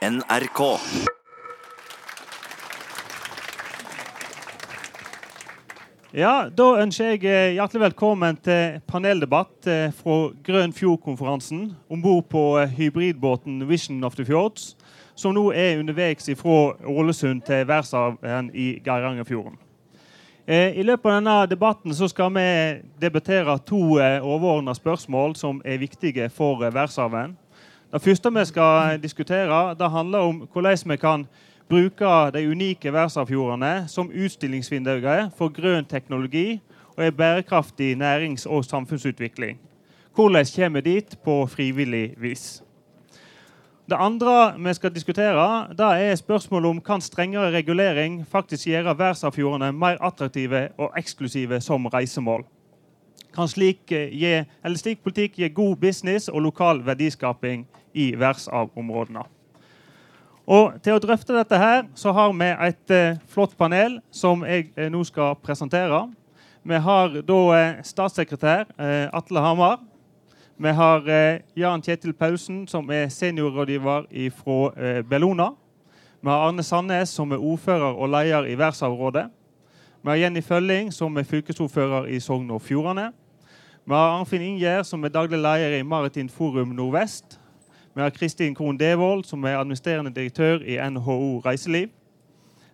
NRK. Ja, Da ønsker jeg eh, hjertelig velkommen til paneldebatt eh, fra Grønn Fjord-konferansen om bord på eh, hybridbåten Vision of the Fjords, som nå er underveis fra Ålesund til verdensarven i Geirangerfjorden. I løpet av denne debatten skal vi debattere to overordna spørsmål som er viktige for verdensarven. Det første vi skal diskutere, det handler om hvordan vi kan bruke de unike verdensarvfjordene som utstillingsvinduer for grønn teknologi og en bærekraftig nærings- og samfunnsutvikling. Hvordan kommer vi dit på frivillig vis? Det andre vi skal diskutere, det er spørsmålet om kan strengere regulering faktisk gjøre verdensarvfjordene mer attraktive og eksklusive som reisemål. Kan slik, eh, gi, slik politikk gi god business og lokal verdiskaping i verdensarvområdene? Og Til å drøfte dette her, så har vi et eh, flott panel som jeg eh, nå skal presentere. Vi har da eh, statssekretær eh, Atle Hamar. Vi har eh, Jan Kjetil Pausen, som er seniorrådgiver fra Bellona. Vi har Arne Sandnes, som er ordfører og leder i verdensarvrådet. Vi har Jenny Følling, som er fylkesordfører i Sogn og Fjordane. Vi har Arnfinn Ingjerd, som er daglig leder i Maritimt Forum Nordvest. Vi har Kristin Krohn Devold, som er administrerende direktør i NHO Reiseliv.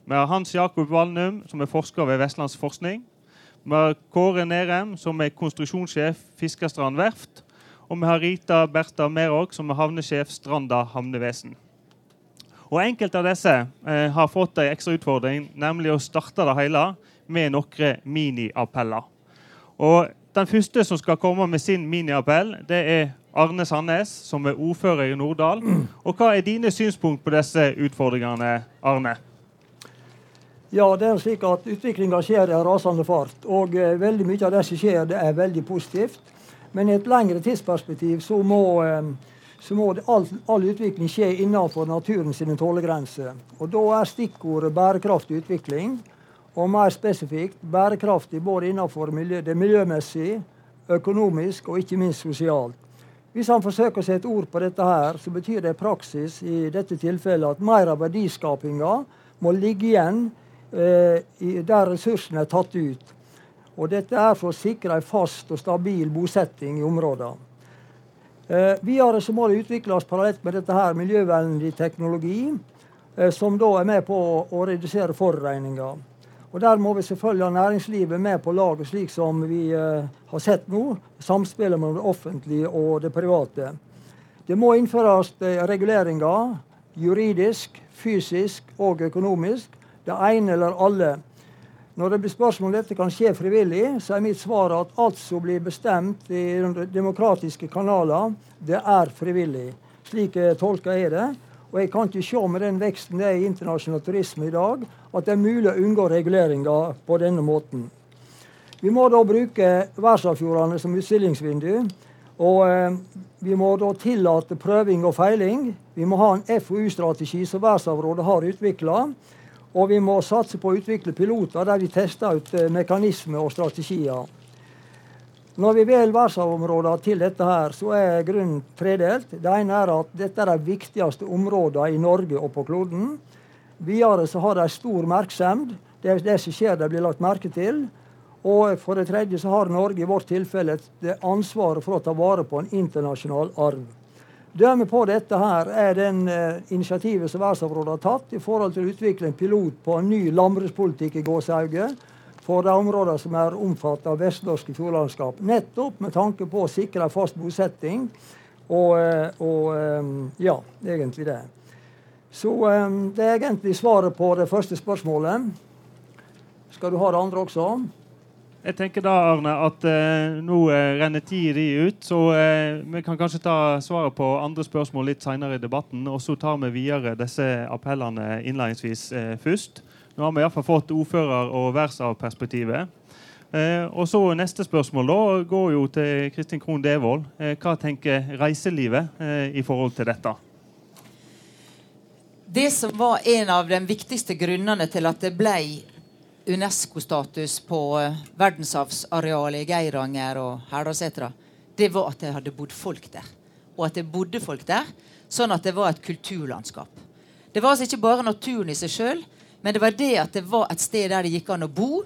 Vi har Hans Jakob Valnum, som er forsker ved Vestlandsforskning. Vi har Kåre Nerem, som er konstruksjonssjef Fiskerstrand Verft. Og vi har Rita Bertha Merok, som er havnesjef Stranda havnevesen. Og Enkelte av disse eh, har fått en ekstra utfordring, nemlig å starte det hele med noen miniappeller. Og Den første som skal komme med sin miniappell, det er Arne Sandnes, som er ordfører i Norddal. Og Hva er dine synspunkt på disse utfordringene, Arne? Ja, det er slik at Utviklinga skjer i rasende fart. Og eh, veldig mye av det som skjer, det er veldig positivt. Men i et lengre tidsperspektiv så må, eh, så må all, all, utvikling skje innenfor naturen sine tålegrenser. Og da er stikkordet bærekraftig utvikling. Og mer spesifikt bærekraftig både innenfor miljø, det miljømessige, økonomisk og ikke minst sosialt. Hvis han forsøker å sette ord på dette, her, så betyr det i praksis i dette tilfellet at mer av verdiskapinga må ligge igjen eh, der ressursene er tatt ut. Og Dette er for å sikre en fast og stabil bosetting i områdene. Eh, videre så må det utvikles parallelt med dette her miljøvennlig teknologi, eh, som da er med på å, å redusere forurensninga. Og Der må vi selvfølgelig ha næringslivet med på laget, slik som vi uh, har sett nå. Samspillet mellom det offentlige og det private. Det må innføres uh, reguleringer juridisk, fysisk og økonomisk. Det ene eller alle. Når det blir spørsmål om dette kan skje frivillig, så er mitt svar at alt som blir bestemt i demokratiske kanaler, det er frivillig. Slik tolker jeg det. Og jeg kan ikke se med den veksten det er i internasjonal turisme i dag, at det er mulig å unngå reguleringer på denne måten. Vi må da bruke verdensarvfjordene som utstillingsvindu. Og eh, vi må da tillate prøving og feiling. Vi må ha en FoU-strategi som verdensarvrådet har utvikla. Og vi må satse på å utvikle piloter der vi tester ut eh, mekanismer og strategier. Når vi velger verdensarvområder til dette, her, så er grunnen tredelt. Det ene er at dette er de viktigste områdene i Norge og på kloden. Videre så har de stor oppmerksomhet. Det, er det som skjer, de blir lagt merke til. Og for det tredje så har Norge i vårt tilfelle det ansvaret for å ta vare på en internasjonal arv. Dømme på dette her er den eh, initiativet som verdensarvrådet har tatt i forhold til å utvikle en pilot på en ny landbrukspolitikk i gåsehauget for de områdene som er omfattet av vestnorske fjordlandskap. Nettopp med tanke på å sikre fast bosetting. Og, eh, og eh, ja, egentlig det. Så eh, det er egentlig svaret på det første spørsmålet. Skal du ha det andre også? Jeg tenker da, Arne, at eh, nå eh, renner tida ut. Så eh, vi kan kanskje ta svaret på andre spørsmål litt senere i debatten. Og så tar vi videre disse appellene innledningsvis først. Nå har vi iallfall fått ordfører- og verdensarvperspektivet. Eh, og så Neste spørsmål da, går jo til Kristin Krohn Devold. Eh, hva tenker reiselivet eh, i forhold til dette? Det som var en av de viktigste grunnene til at det ble Unesco-status på eh, verdensarvsarealet i Geiranger og Herdalsetra, det var at det hadde bodd folk der. Og at det bodde folk der, sånn at det var et kulturlandskap. Det var altså ikke bare naturen i seg sjøl, men det var det at det var et sted der det gikk an å bo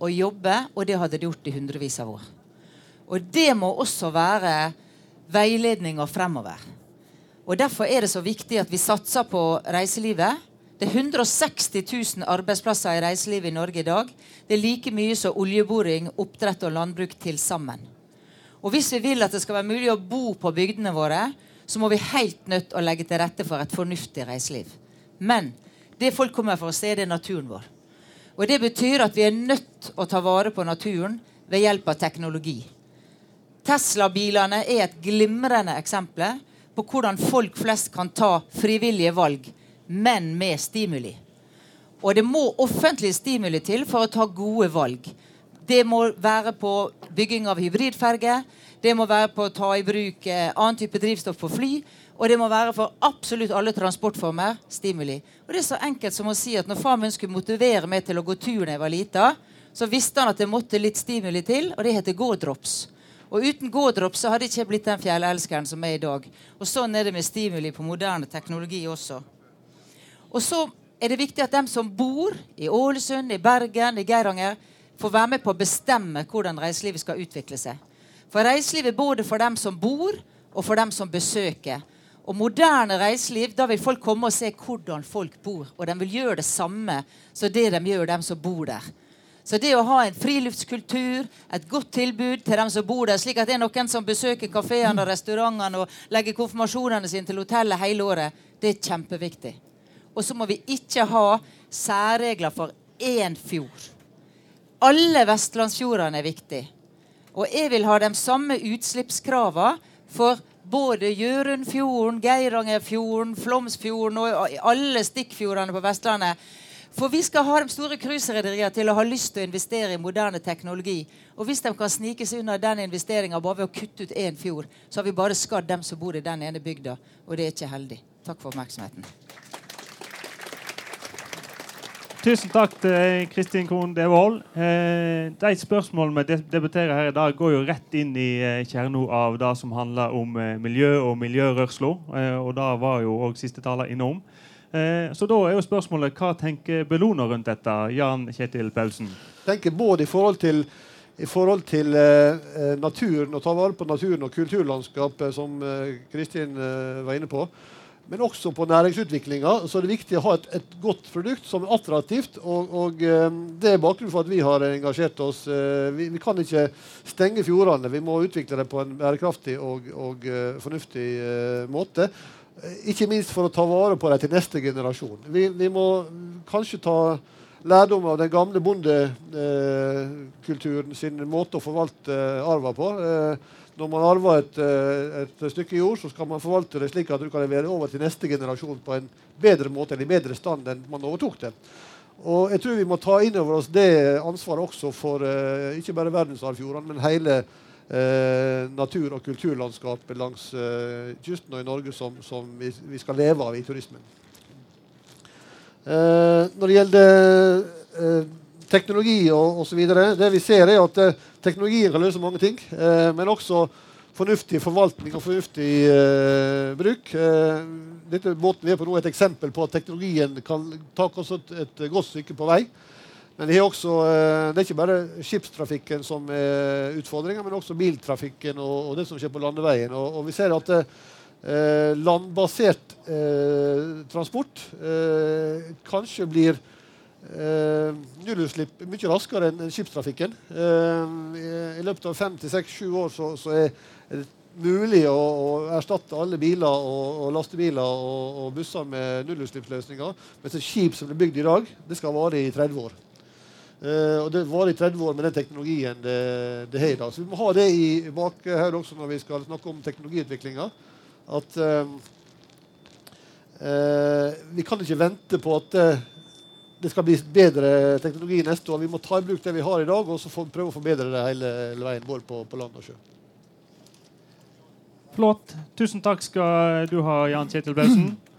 og jobbe, og det hadde det gjort i hundrevis av år. Og det må også være veiledninga fremover. Og Derfor er det så viktig at vi satser på reiselivet. Det er 160 000 arbeidsplasser i reiselivet i Norge i dag. Det er like mye som oljeboring, oppdrett og landbruk til sammen. Og Hvis vi vil at det skal være mulig å bo på bygdene våre, så må vi helt nødt å legge til rette for et fornuftig reiseliv. Men det folk kommer for å se, det er naturen vår. Og Det betyr at vi er nødt å ta vare på naturen ved hjelp av teknologi. Tesla-bilene er et glimrende eksempel på hvordan folk flest kan ta frivillige valg, men med stimuli. Og det må offentlige stimuli til for å ta gode valg. Det må være på bygging av hybridferger, det må være på å ta i bruk eh, annen type drivstoff på fly, og det må være for absolutt alle transportformer stimuli. Og det er så enkelt som å si at når far min skulle motivere meg til å gå tur da jeg var lita, så visste han at det måtte litt stimuli til, og det heter gådrops. Og uten gådrops så hadde jeg ikke blitt den fjellelskeren som er i dag. Og sånn er det med stimuli på moderne teknologi også. Og så er det viktig at dem som bor i Ålesund, i Bergen, i Geiranger, får være med på å bestemme hvordan reiselivet skal utvikle seg. For reiselivet både for dem som bor, og for dem som besøker. Og moderne reiseliv, da vil folk komme og se hvordan folk bor. Og de vil gjøre det samme som det de gjør, dem som bor der. Så det å ha en friluftskultur, et godt tilbud til dem som bor der, slik at det er noen som besøker kafeene og restaurantene og legger konfirmasjonene sine til hotellet hele året, det er kjempeviktig. Og så må vi ikke ha særregler for én fjord. Alle vestlandsfjordene er viktige. Og jeg vil ha de samme utslippskravene for både Gjørundfjorden, Geirangerfjorden, Flåmsfjorden og alle stikkfjordene på Vestlandet for vi skal ha de store cruiserederiene til å ha lyst til å investere i moderne teknologi. Og hvis de kan snike seg unna den investeringa bare ved å kutte ut én fjord, så har vi bare skadd dem som bor i den ene bygda. Og det er ikke heldig. Takk for oppmerksomheten. Tusen takk til Kristin Krohn Devold. Eh, de spørsmålene vi debatterer her i dag, går jo rett inn i eh, kjerna av det som handler om eh, miljø og miljørørsla. Eh, og det var jo òg siste taler innom. Eh, så da er jo spørsmålet hva tenker Bellona rundt dette? Jan Kjetil Paulsen? Tenker både i forhold til, i forhold til naturen, å ta vare på naturen og kulturlandskapet, som Kristin var inne på, men også på næringsutviklinga, så er det viktig å ha et, et godt produkt som er attraktivt. Og, og eh, Det er bakgrunnen for at vi har engasjert oss. Vi, vi, kan ikke stenge fjordene. Vi må utvikle det på en bærekraftig og, og fornuftig måte. Eh, ikke minst for å ta vare på dem til neste generasjon. Vi, vi må kanskje ta lærdom av den gamle bondekulturen eh, sin måte å forvalte eh, arva på. Når man arver et, eh, et, stykke jord, så skal man forvalte det slik at du kan levere over til neste generasjon på en bedre måte eller i bedre stand enn man overtok det. Og jeg tror vi må ta inn over oss det ansvaret også for uh, ikke bare verdensarvfjordene, men hele uh, natur- og kulturlandskapet langs uh, kysten og i Norge som, som vi, vi, skal leve av i turismen. Når det gjelder teknologi og osv. Det vi ser, er at teknologien kan løse mange ting. Eh, men også fornuftig forvaltning og fornuftig eh, bruk. Eh, dette båten vi er på nå er et eksempel på at teknologien kan ta oss et, godt stykke på vei. Men det er, også, det er ikke bare skipstrafikken som er utfordringa, men også biltrafikken og, det som skjer på landeveien. Og, vi ser at landbasert transport kanskje blir eh, nullutslipp mye raskere enn skipstrafikken. Uh, I løpet av fem til seks, sju år så, så er det mulig å, å, erstatte alle biler og, og lastebiler og, og, busser med nullutslippsløsninger. Mens et skip som blir bygd i dag, det skal vare i 30 år. Uh, og Det varer i 30 år med den teknologien det, det har i dag. Så vi må ha det i bakhodet også når vi skal snakke om teknologiutviklinga. At uh, uh, vi kan ikke vente på at det skal bli bedre teknologi neste år. Vi må ta i bruk det vi har i dag, og så prøve å forbedre det hele, hele veien, både på, på land og sjø. Flott. Tusen takk skal du ha, Jan Kjetil Bausen.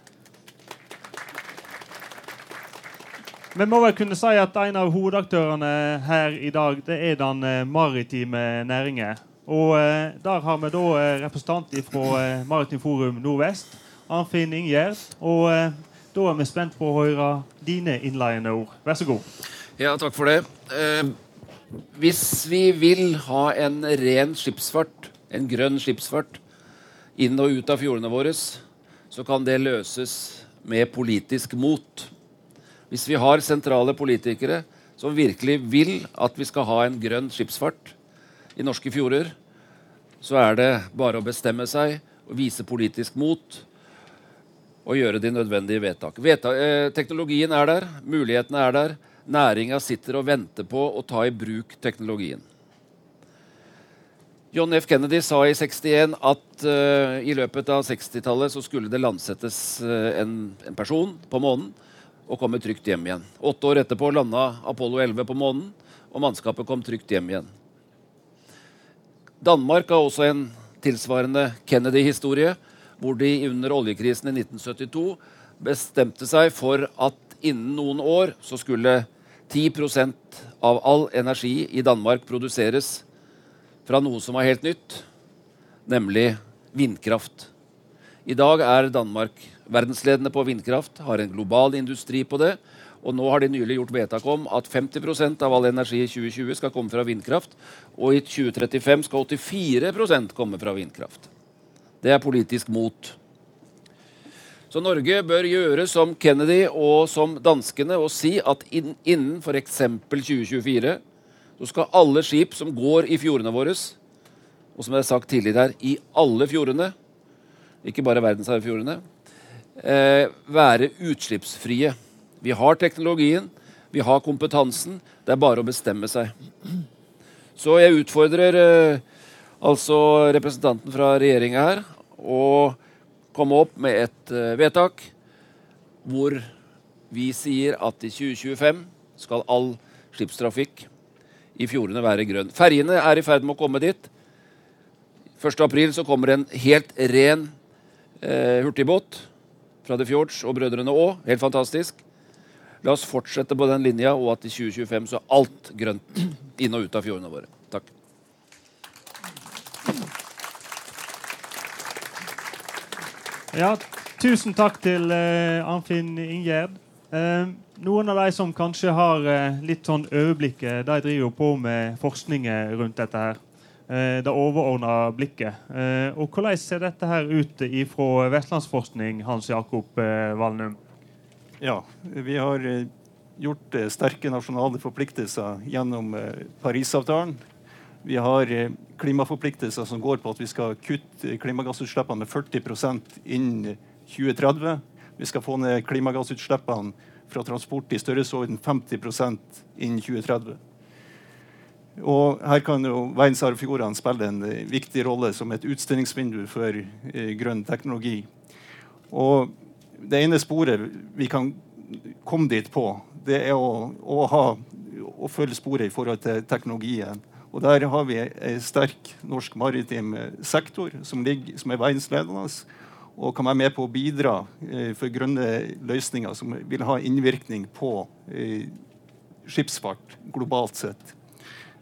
Vi må vel kunne si at en av hovedaktørene her i dag det er den eh, maritime næringen. Og eh, Der har vi da eh, representant fra eh, Maritimt Forum Nordvest, Arnfinn Ingjerd. Og eh, Da er vi spent på å høre dine innleiende ord. Vær så god. Ja, takk for det. Eh, hvis vi vil ha en ren skipsfart, en grønn skipsfart, inn og ut av fjordene våre, så kan det løses med politisk mot. Hvis vi har sentrale politikere som virkelig vil at vi skal ha en grønn skipsfart i norske fjorder, så er det bare å bestemme seg og vise politisk mot og gjøre de nødvendige vedtak. Vedtak eh, teknologien er der, mulighetene er der. Næringa sitter og venter på å ta i bruk teknologien. John F. Kennedy sa i 61 at uh, i løpet av 60-tallet så skulle det landsettes uh, en, en, person på månen og komme trygt hjem igjen. Åtte år etterpå landa Apollo 11 på månen, og mannskapet kom trygt hjem igjen. Danmark har også en tilsvarende Kennedy-historie, hvor de under oljekrisen i 1972 bestemte seg for at innen noen år så skulle 10% av all energi i Danmark produseres fra noe som var helt nytt, nemlig vindkraft. I dag er Danmark verdensledende på vindkraft, har en global industri på det. Og nå har de nylig gjort vedtak om at 50% av all energi i 2020 skal komme fra vindkraft. Og i 2035 skal 84% komme fra vindkraft. Det er politisk mot. Så Norge bør gjøre som Kennedy og som danskene og si at innen f.eks. 2024 så skal alle skip som går i fjordene våre, og som jeg har sagt tidligere her, i alle fjordene, ikke bare verdensarvfjordene, eh, være utslippsfrie. Vi har teknologien, vi har kompetansen. Det er bare å bestemme seg. Så jeg utfordrer eh, altså representanten fra regjeringa her å komme opp med et eh, vedtak hvor vi sier at i 2025 skal all skipstrafikk i fjordene være grønn. Ferjene er i ferd med å komme dit. 1.4 så kommer en helt ren eh, hurtigbåt fra The Fjords og Brødrene Aa. Helt fantastisk. La oss fortsette på den linja, og at i 2025 så er alt grønt inn og ut av fjordene våre. Takk. Ja, tusen takk til uh, Arnfinn Ingjerd. Uh, noen av de som kanskje har uh, litt sånn overblikket, de driver jo på med forskning rundt dette her. det overordna blikket. og Hvordan ser dette her ut ifra Vestlandsforskning, Hans Jakob Valnum? Ja, vi har gjort sterke nasjonale forpliktelser gjennom Parisavtalen. Vi har klimaforpliktelser som går på at vi skal kutte klimagassutslippene med 40% innen 2030. Vi skal få ned klimagassutslippene fra transport i størrelsesorden 50% innen 2030. Og her kan jo verdensarvfjordene spille en viktig rolle som et utstillingsvindu for grønn teknologi. Og det ene sporet vi kan komme dit på, det er å, å, ha, å følge sporet i forhold til teknologien. Og Der har vi en sterk norsk maritim sektor som, ligger, som er verdensledende og kan være med på å bidra eh, for grønne løsninger som vil ha innvirkning på eh, skipsfart globalt sett.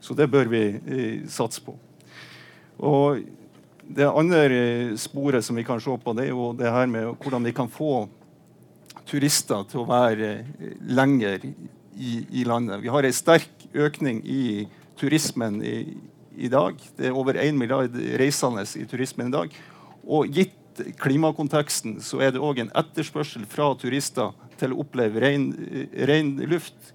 Så det bør vi eh, satse på. Og det andre sporet som vi kan se på, det er jo det her med hvordan vi kan få turister til å være lenger i, i landet. Vi har en sterk økning i turismen i, i dag. Det er over 1 milliard reisende i turismen i dag. Og gitt klimakonteksten så er det òg en etterspørsel fra turister til å oppleve ren, ren luft,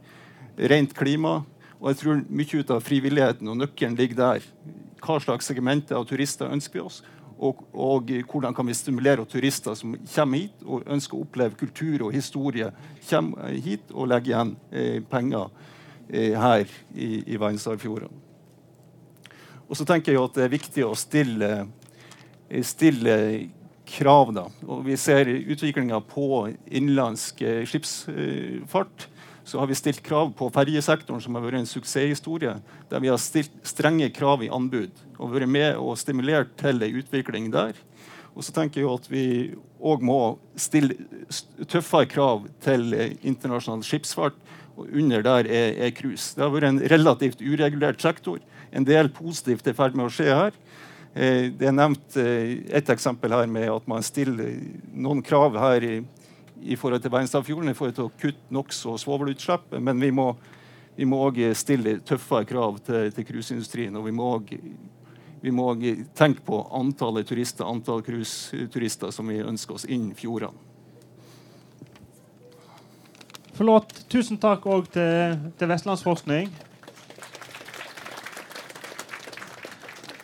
rent klima. Og jeg tror mye ut av frivilligheten og nøkkelen ligger der hva slags segmenter av turister ønsker vi oss, og, og, hvordan kan vi stimulere turister som kommer hit og ønsker å oppleve kultur og historie, kommer hit og legger igjen eh, penger her i, i verdensarvfjordene. Og så tenker jeg at det er viktig å stille, eh, stille krav. Da. Og vi ser utviklinga på innenlandsk eh, skipsfart så har vi stilt krav på ferjesektoren, som har vært en suksesshistorie. Der vi har stilt strenge krav i anbud og vært med og stimulert til en utvikling der. Og så tenker jeg at vi òg må stille tøffere krav til internasjonal skipsfart. Og under der er, cruise. Det har vært en relativt uregulert sektor. En del positivt er i ferd med å skje her. Eh, det er nevnt eh, et eksempel her med at man stiller noen krav her i i forhold til verdensarvfjorden, i forhold til å kutte NOx og svovelutslipp. Men vi må vi må òg stille tøffere krav til, til cruiseindustrien. Og vi må også tenke på antallet turister, antall cruiseturister som vi ønsker oss inn fjordene. Flott. Tusen takk òg til, til Vestlandsforskning.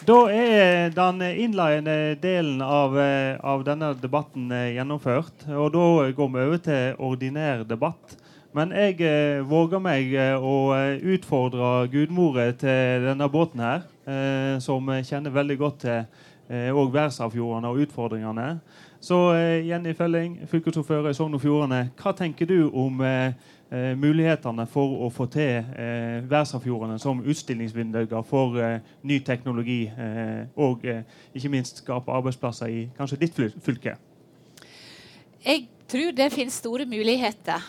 Da er den innledende delen av, av, denne debatten gjennomført. Og da går vi over til ordinær debatt. Men jeg eh, våger meg eh, å utfordre gudmoret til denne båten her, eh, som kjenner veldig godt til eh, verdensarvfjordene og utfordringene. Så eh, Jenny Felling, fylkesordfører i Sogn og Fjordane, hva tenker du om eh, eh mulighetene for å få til eh, verdensarvfjordene som utstillingsvinduer for ny teknologi, og ikke minst skape arbeidsplasser i kanskje ditt fylke? Jeg tror det finnes store muligheter.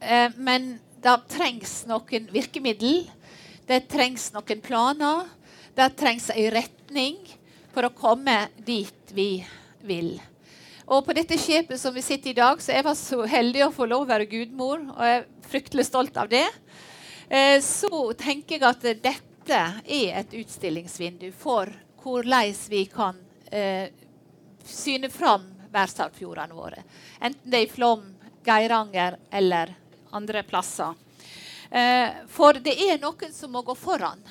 Eh, men det trengs noen virkemiddel. Det trengs noen planer. Det trengs en retning for å komme dit vi vil. Og på dette skipet som vi sitter i dag, så jeg var så heldig å få lov å være gudmor, og jeg er fryktelig stolt av det. Eh, så tenker jeg at dette er et utstillingsvindu for hvordan vi kan eh, syne fram verdensarvfjordene våre. Enten det er i Flåm, Geiranger eller andre plasser. Eh, for det er noen som må gå foran.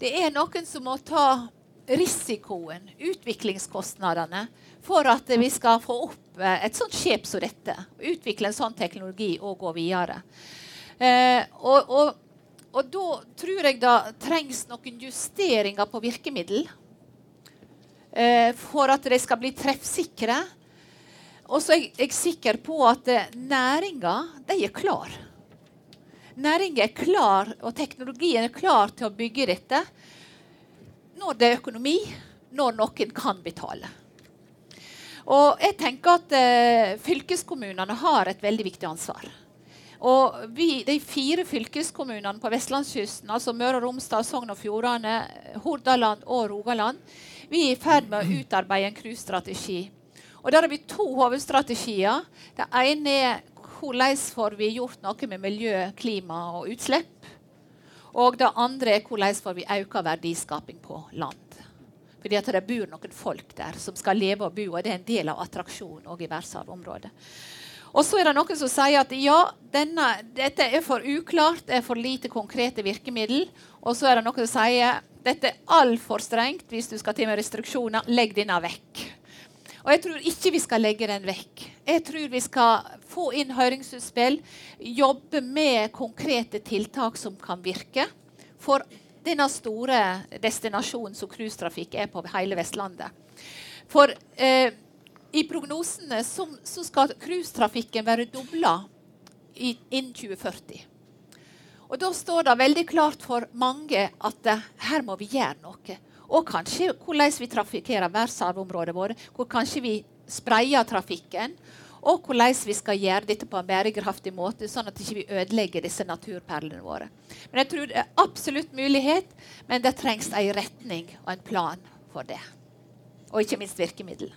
Det er noen som må ta risikoen, utviklingskostnadene, for at vi skal få opp eh, et sånt skip som dette. Utvikle en sånn teknologi og gå videre. Eh, og, og, og, da tror jeg det trengs noen justeringer på virkemiddel. Eh, for at de skal bli treffsikre. Og så er jeg sikker på at eh, næringa er klar. Næringa er klar, og teknologien er klar til å bygge dette når det er økonomi, når noen kan betale. Og jeg tenker at eh, Fylkeskommunene har et veldig viktig ansvar. Og vi, De fire fylkeskommunene på vestlandskysten, altså Møre og Romsdal, Sogn og Fjordane, Hordaland og Rogaland, vi er i ferd med å utarbeide en cruisestrategi og Der har vi to hovedstrategier. Det ene er hvordan får vi gjort noe med miljø, klima og utslipp. Og det andre er hvordan får vi økt verdiskaping på land. Fordi at det bor noen folk der som skal leve og bo, og det er en del av attraksjonen i verdensarvområdet. Og så er det noen som sier at ja, denne, dette er for uklart, det er for lite konkrete virkemiddel. Og så er det noen som sier dette er altfor strengt hvis du skal til med restriksjoner. Legg denne vekk. Og jeg tror ikke vi skal legge den vekk. Jeg tror vi skal få inn høringsutspill, jobbe med konkrete tiltak som kan virke for denne store destinasjonen som cruisetrafikk er på hele Vestlandet. For eh, i prognosene så, så skal cruisetrafikken være dobla innen 2040. Og Da står det veldig klart for mange at eh, her må vi gjøre noe. Og kanskje hvordan vi trafikkerer verdensarvområdet vårt. Hvor kanskje vi sprayer trafikken. Og hvordan vi skal gjøre dette på en bærekraftig måte, sånn at vi ikke ødelegger disse naturperlene våre. Men jeg tror det er absolutt mulighet, men det trengs en retning og en plan for det. Og ikke minst virkemiddel.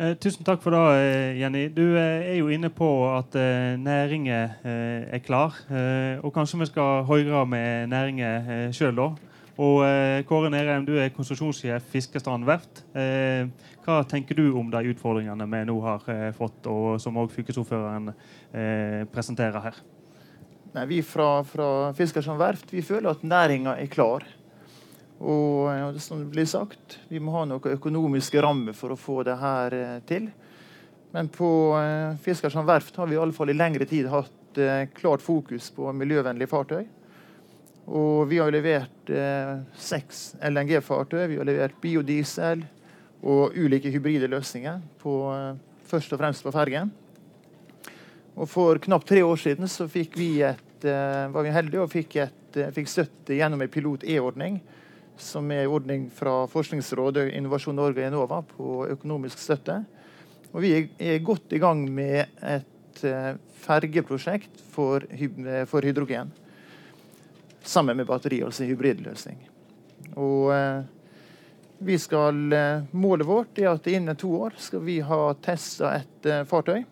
Eh, tusen takk for det, eh, Jenny. Du eh, er jo inne på at eh, næringen eh, er klar. Eh, og kanskje vi skal høre med næringen eh, sjøl, da. Og eh, Kåre Nerheim, du er konsesjonssjef Fiskestrand verft. Eh, hva tenker du om de utfordringene vi nå har eh, fått, og som òg fylkesordføreren eh, presenterer her? Nei, vi fra, fra Fiskestrand verft vi føler at næringa er klar. Og, og som det blir sagt, vi må ha noen økonomiske rammer for å få det her eh, til. Men på eh, Fiskestrand verft har vi i alle fall i lengre tid hatt eh, klart fokus på miljøvennlige fartøy. Og vi har levert eh, seks LNG-fartøy, vi har levert biodiesel og ulike hybride løsninger, på, eh, først og fremst på fergen. Og for knapt tre år siden så fikk vi et, eh, var vi heldige og fikk, et, eh, fikk støtte gjennom en pilot-E-ordning, som er en ordning fra Forskningsrådet, Innovasjon Norge og Enova på økonomisk støtte. Og vi er godt i gang med et eh, fergeprosjekt for, for hydrogen sammen med batteri, altså hybridløsning. Og eh, vi skal, eh, Målet vårt er at innen to år skal vi ha testa et eh, fartøy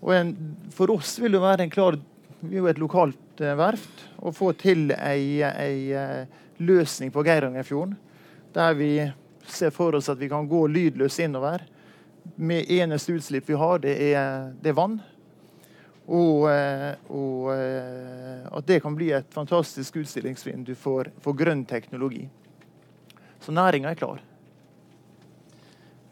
Og en, for oss vil det være en klar Vi er jo et lokalt verft. Å få til ei, ei løsning på Geirangerfjorden der vi ser for oss at vi kan gå lydløst innover. Med eneste utslipp vi har, det er, det er vann. Og, eh, og eh, at det kan bli et fantastisk utstillingsvindu for, for grønn teknologi. Så næringa er klar.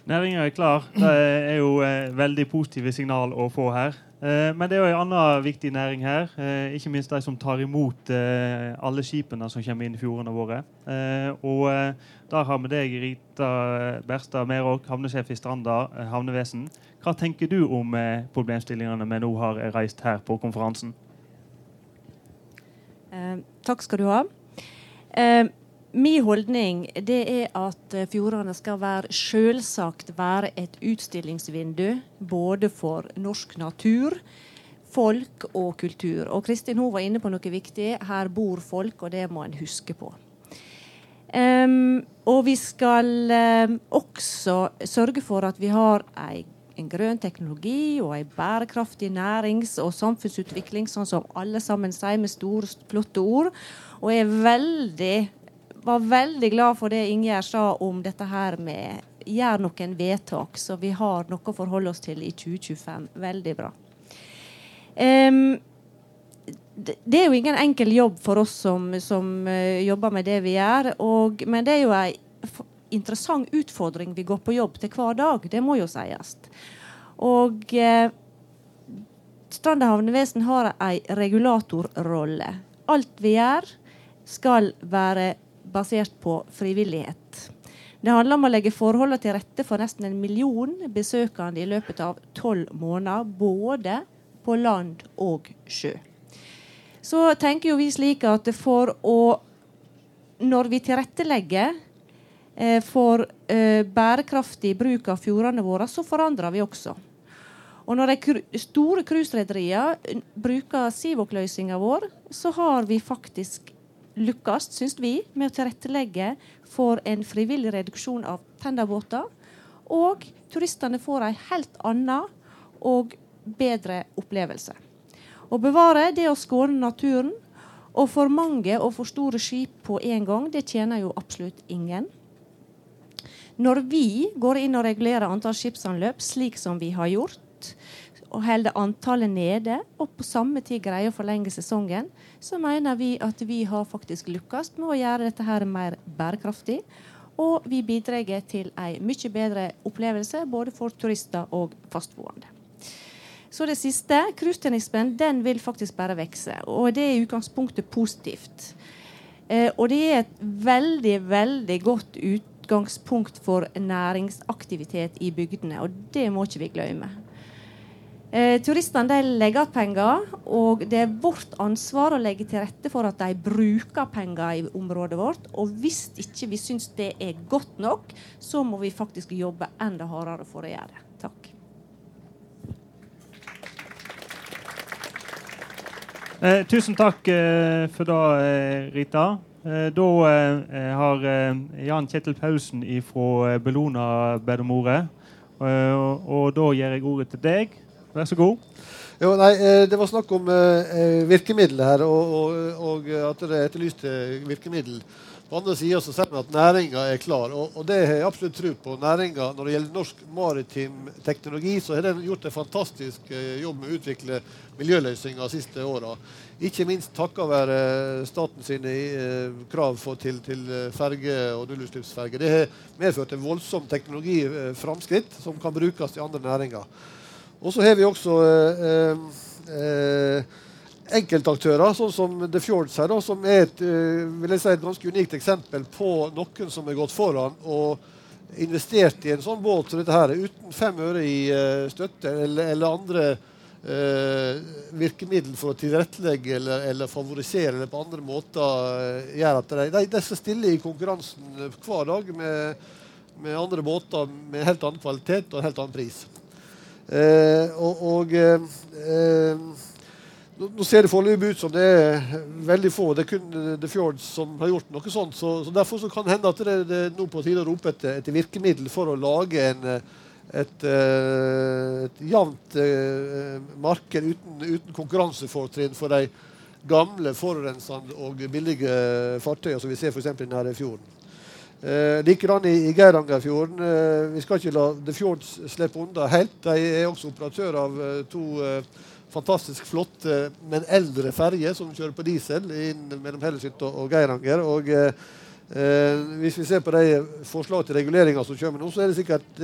Næringa er klar. Det er jo eh, veldig positive signal å få her. Eh, men det er jo en annen viktig næring her. Eh, ikke minst de som tar imot eh, alle skipene som kommer inn i fjordene våre. Og der har vi deg, Rita Berstad Meråk, havnesjef i Stranda havnevesen. Hva tenker du om problemstillingene vi nå har reist her på konferansen? Takk skal du ha. Min holdning det er at eh, fjordene skal være selvsagt være et utstillingsvindu både for norsk natur, folk og kultur. Og Kristin hun var inne på noe viktig. Her bor folk, og det må en huske på. Um, og vi skal um, også sørge for at vi har ei, en grønn teknologi og ei bærekraftig nærings- og samfunnsutvikling, sånn som alle sammen sier med store, flotte ord. Og er veldig var veldig glad for det Ingjerd sa om dette her med gjør noen vedtak, så vi har noe å forholde oss til i 2025. Veldig bra. Um, det er jo ingen enkel jobb for oss som, som uh, jobber med det vi gjør. Og, men det er jo en interessant utfordring vi går på jobb til hver dag. Det må jo sies. Og uh, Stranda havnevesen har ei regulatorrolle. Alt vi gjør, skal være basert på frivillighet. Det handler om å legge forholdene til rette for nesten en million besøkende i løpet av tolv måneder, både på land og sjø. Så tenker jo vi slik at for å Når vi tilrettelegger eh, for eh, bærekraftig bruk av fjordene våre, så forandrer vi også. Og når de store cruiserederiene bruker Sivok-løsninga vår, så har vi faktisk lykkes, syns vi, med å tilrettelegge for en frivillig reduksjon av tenderbåter. Og turistene får en helt annen og bedre opplevelse. Å bevare det å skåne naturen. Og for mange og for store skip på en gang, det tjener jo absolutt ingen. Når vi går inn og regulerer antall skipsanløp slik som vi har gjort, og holder antallet nede, og på samme tid greier å forlenge sesongen, så mener vi at vi har faktisk lykkes med å gjøre dette her mer bærekraftig. Og vi bidrar til en mye bedre opplevelse både for turister og fastboende. Så det siste, cruiseturismen, den vil faktisk bare vokse. Og det er i utgangspunktet positivt. Eh, og det er et veldig, veldig godt utgangspunkt for næringsaktivitet i bygdene. Og det må ikke vi glemme. Eh, turistene de legger igjen penger, og det er vårt ansvar å legge til rette for at de bruker penger i området vårt. Og hvis ikke vi syns det er godt nok, så må vi faktisk jobbe enda hardere for å gjøre det. Takk. Eh, tusen takk eh, for det, eh, Rita. Eh, da eh, har Jan Kjetil Pausen fra Bellona bedt om ordet. og, da gir jeg ordet til deg. Vær så god. Jo, nei, eh, Det var snakk om eh, virkemidler her, og, og, og at det er etterlyst virkemiddel. På andre sida ser vi at næringa er klar, og, og, det har jeg absolutt tro på. Næringa, Når det gjelder norsk maritim teknologi, så har den gjort en fantastisk eh, jobb med å utvikle miljøløsninger de siste åra. Ikke minst takket være staten sine eh, krav til, til ferge- og nullutslippsferger. Det har medført en voldsom teknologiframskritt som kan brukes i andre næringer. Og så har vi også eh, eh, enkeltaktører, sånn som The Fjords her, da, som er et, eh, vil jeg si, et ganske unikt eksempel på noen som har gått foran og investert i en sånn båt som dette her, uten fem øre i uh, støtte eller, eller andre eh, virkemiddel for å tilrettelegge eller, eller, favorisere eller på andre måter gjør at de, de, skal stille i konkurransen hver dag med, med andre båter med helt annen kvalitet og helt annen pris. Eh, og, og eh, nå ser det foreløpig ut som det er veldig få. Det er kun The Fjords som har gjort noe sånt. Så, så Derfor så kan det hende at det, det er nå på tide å rope etter, etter virkemiddel for å lage en, et, eh, et jevnt marked uten, uten konkurransefortrinn for de gamle, forurensende og billige fartøyene som vi ser f.eks. i fjorden. Eh, Likedan i, i Geirangerfjorden. Eh, vi skal ikke la The Fjords slippe unna helt. De er også operatør av eh, to eh, fantastisk flotte, men eldre ferjer som kjører på diesel inn mellom Hellesylt og, Geiranger. Og, eh, Eh, hvis vi ser på de forslag til reguleringer som kommer nå, så er det sikkert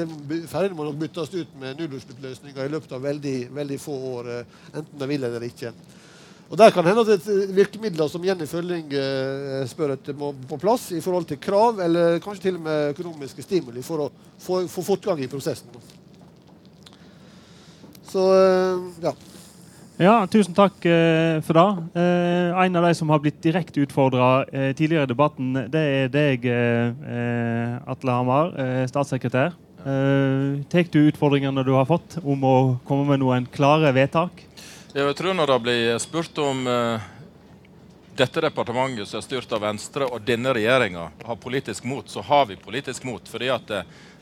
ferjene må nok byttes ut med nullutslippsløsninger i løpet av veldig, veldig få år, eh, enten de vil eller ikke. Og Der kan hende at er virkemidler som Jenny Følling eh, spør etter, må på plass i forhold til krav, eller kanskje til og med økonomiske stimuli for å få, fortgang i prosessen. Så eh, ja. Ja, tusen takk eh, for det. Eh, en av de som har blitt direkte utfordra eh, tidligere i debatten, det er deg, eh, eh, Atle Hamar, eh, statssekretær. Tar du utfordringene du har fått om å komme med noen klare vedtak? Jeg tror Når det blir spurt om dette departementet som er styrt av Venstre, og denne regjeringa har politisk mot, så har vi politisk mot. fordi at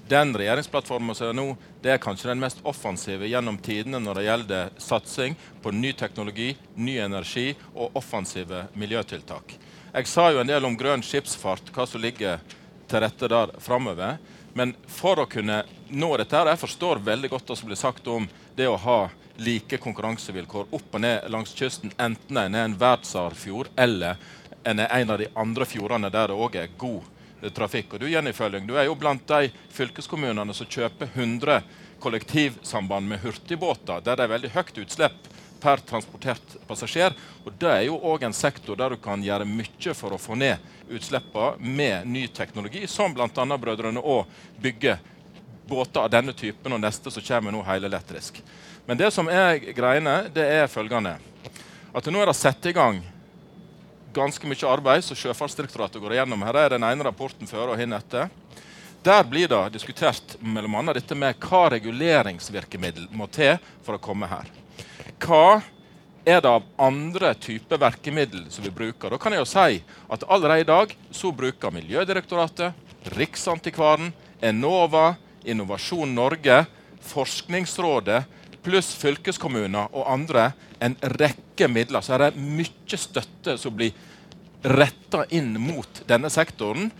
den regjeringsplattformen som er nå, det er kanskje den mest offensive gjennom tidene når det gjelder satsing på ny teknologi, ny energi og offensive miljøtiltak. Jeg sa jo en del om grønn skipsfart, hva som ligger til rette der framover. Men for å kunne nå dette her, Jeg forstår veldig godt hva som blir sagt om det å ha like konkurransevilkår opp og ned langs kysten, enten en er en verdensarvfjord eller en er en av de andre fjordene der det òg er god trafikk. Og Du Jenny Følling, du er jo blant de fylkeskommunene som kjøper 100 kollektivsamband med hurtigbåter, der det er veldig høyt utslipp per transportert passasjer. Og Det er jo òg en sektor der du kan gjøre mye for å få ned utslippene med ny teknologi, som bl.a. Brødrene Aa bygger båter av denne typen, og neste som kommer nå helelektrisk. Men det som er greiene, det er følgende. At nå er det satt i gang ganske mye arbeid som Sjøfartsdirektoratet går igjennom. Her er den ene rapporten før og hin etter. Der blir det diskutert bl.a. dette med hva reguleringsvirkemiddel må til for å komme her. Hva er det av andre typer virkemiddel som vi bruker? Da kan jeg jo si at allerede i dag så bruker Miljødirektoratet, Riksantikvaren, Enova, Innovasjon Norge, Forskningsrådet pluss fylkeskommuner og andre en rekke midler. Så er det mye støtte som blir retta inn mot denne sektoren.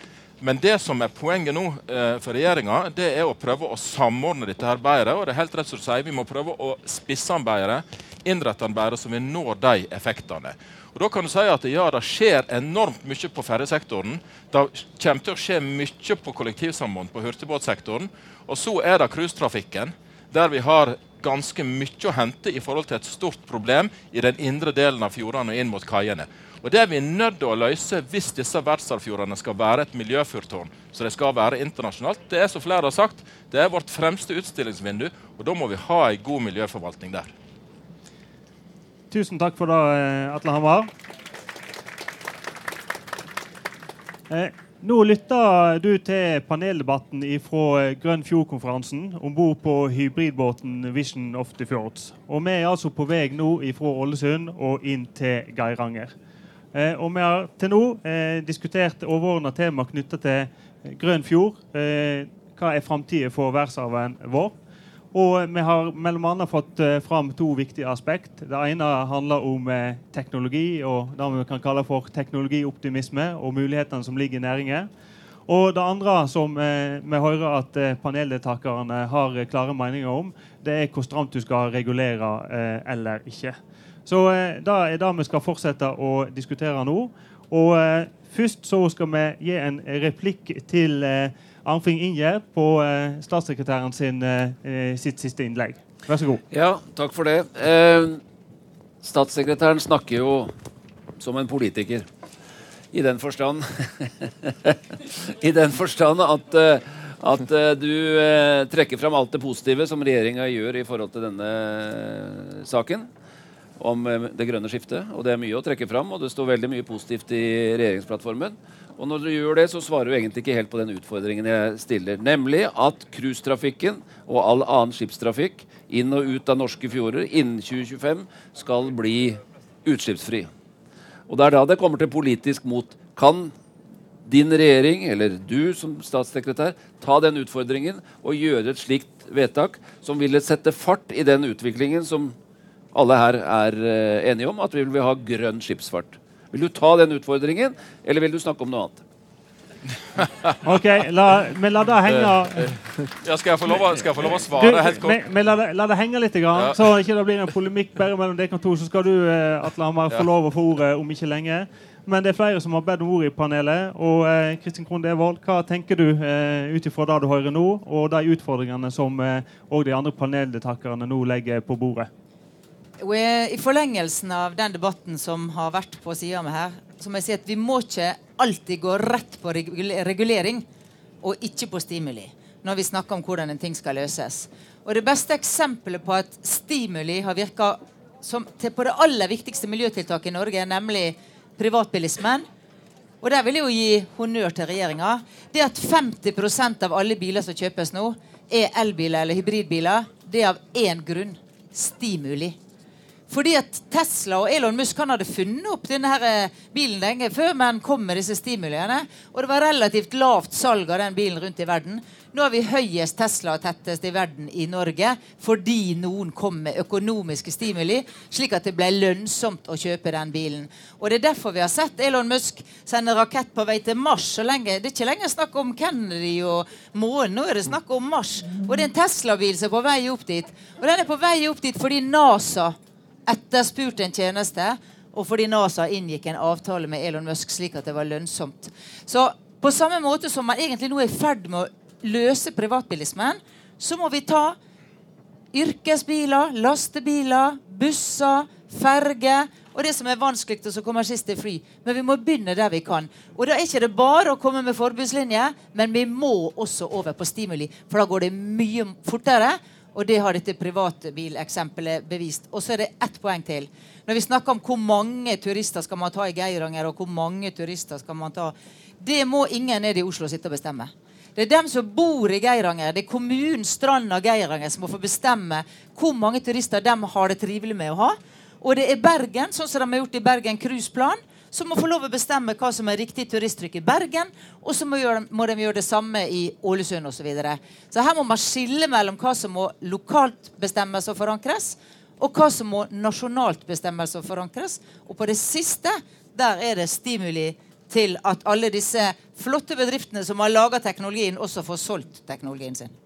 Men det som er poenget nå eh, for regjeringa, det er å prøve å samordne dette her bedre. Og det er helt rett som du sier, vi må prøve å spisse den bedre, innrette den bedre, så vi når de effektene. Og da kan du si at ja, det skjer enormt mye på ferjesektoren. Det kommer til å skje mye på kollektivsamband på hurtigbåtsektoren. Og så er det cruisetrafikken, der vi har ganske mye å hente i forhold til et stort problem i den indre delen av fjordene og inn mot kaiene. Og Det er vi nødt til å løse hvis disse verdensarvfjordene skal være et miljøfyrtårn. Så det skal være internasjonalt. Det er som flere har sagt, det er vårt fremste utstillingsvindu, og da må vi ha en god miljøforvaltning der. Tusen takk for det, eh, Atle Hamar. Eh, nå lytter du til paneldebatten fra Grønn Fjord-konferansen om bord på hybridbåten Vision of the Fjords. Og Vi er altså på vei nå fra Ålesund og inn til Geiranger. Eh, og Vi har til nå eh, diskutert overordna tema knytta til Grønn fjord. Eh, hva er framtida for verdensarven vår? Og vi har annet fått uh, fram to viktige aspekt. Det ene handler om uh, teknologi og det vi kan kalle for teknologioptimisme og mulighetene som ligger i næringen. Og det andre som uh, vi hører at paneldeltakerne har klare meninger om, det er hvor stramt du skal regulere eller ikke. Så det er det vi skal fortsette å diskutere nå. Og først så skal vi gi en replikk til Arnfinn Ingjerd på eh, statssekretæren sin, eh, eh, sitt siste innlegg. Vær så god. Ja, takk for det. Eh, statssekretæren snakker jo som en politiker. I den forstand I den forstand at, eh, at uh, du trekker fram alt det positive som regjeringa gjør i forhold til denne saken om det grønne skiftet. Og det er mye å trekke fram, og det står veldig mye positivt i regjeringsplattformen. Og når du gjør det, så svarer du egentlig ikke helt på den utfordringen jeg stiller. Nemlig at cruisetrafikken og all annen skipstrafikk inn og ut av norske fjorder innen 2025 skal bli utslippsfri. Og det er da det kommer til politisk mot. Kan din regjering, eller du som statssekretær, ta den utfordringen og gjøre et slikt vedtak som ville sette fart i den utviklingen som alle her er uh, enige om, at vi vil ha grønn skipsfart. Vil du ta den utfordringen, eller vil du snakke om noe annet? OK, la, men la det henge ja, skal, jeg få lov, skal jeg få lov å svare du, helt kort? Men, men la, det, la, det, henge litt, grann, ja. så ikke det blir en polemikk bare mellom dere to. Så skal du eh, Atle Hamar, få lov å få ordet om ikke lenge. Men det er flere som har bedt om ordet i panelet. Og eh, Kristin Krohn Devold, hva tenker du eh, ut ifra det du hører nå, og de utfordringene som eh, og de andre paneldeltakerne nå legger på bordet? I forlengelsen av den debatten som har vært på sida mi her, så må jeg si at vi må ikke alltid gå rett på regulering og ikke på stimuli når vi snakker om hvordan en ting skal løses. Og Det beste eksempelet på at stimuli har virka på det aller viktigste miljøtiltaket i Norge, nemlig privatbilismen. Og der vil jeg jo gi honnør til regjeringa. Det at 50% av alle biler som kjøpes nå, er elbiler eller hybridbiler, det er av én grunn stimuli. Fordi at Tesla og Elon Musk han hadde funnet opp denne her eh, bilen lenge før, men kom med disse stimuliene. Og det var relativt lavt salg av den bilen rundt i verden. Nå har vi høyest Tesla-tettest i verden i Norge fordi noen kom med økonomiske stimuli, slik at det ble lønnsomt å kjøpe den bilen. Og Det er derfor vi har sett Elon Musk sende rakett på vei til Mars. Lenge, det er ikke lenger snakk om Kennedy og månen. Nå er det snakk om Mars. Og det er en Tesla-bil som er på vei opp dit. Og den er på vei opp dit fordi NASA etterspurte en tjeneste og fordi NASA inngikk en avtale med Elon Musk slik at det var lønnsomt. Så på samme måte som man egentlig nå er i ferd med å løse privatbilismen, så må vi ta yrkesbiler, lastebiler, busser, ferger og det som er vanskeligst, og som kommer sist, er fly. Men vi må begynne der vi kan. Og da er ikke det bare å komme med forbudslinje, men vi må også over på stimuli. For da går det mye fortere, og det har dette privatbileksempelet bevist. Og så er det ett poeng til. Når vi snakker om hvor mange turister skal man ta i Geiranger, og hvor mange turister skal man ta Det må ingen nede i Oslo sitte og bestemme. Det er dem som bor i Geiranger, det er kommunen stranda Geiranger som må få bestemme hvor mange turister de har det trivelig med å ha. Og det er Bergen, sånn som de har gjort i Bergen Cruiseplan, som må få lov å bestemme hva som er riktig turisttrykk i Bergen. Og så må, gjøre, må, de gjøre det samme i Ålesund osv. Så, videre. så her må man skille mellom hva som må lokalt bestemmes og forankres, og hva som må nasjonalt bestemmes og forankres. Og på det siste der er det stimuli til at alle disse flotte bedriftene som har laga teknologien, også får solgt teknologien sin.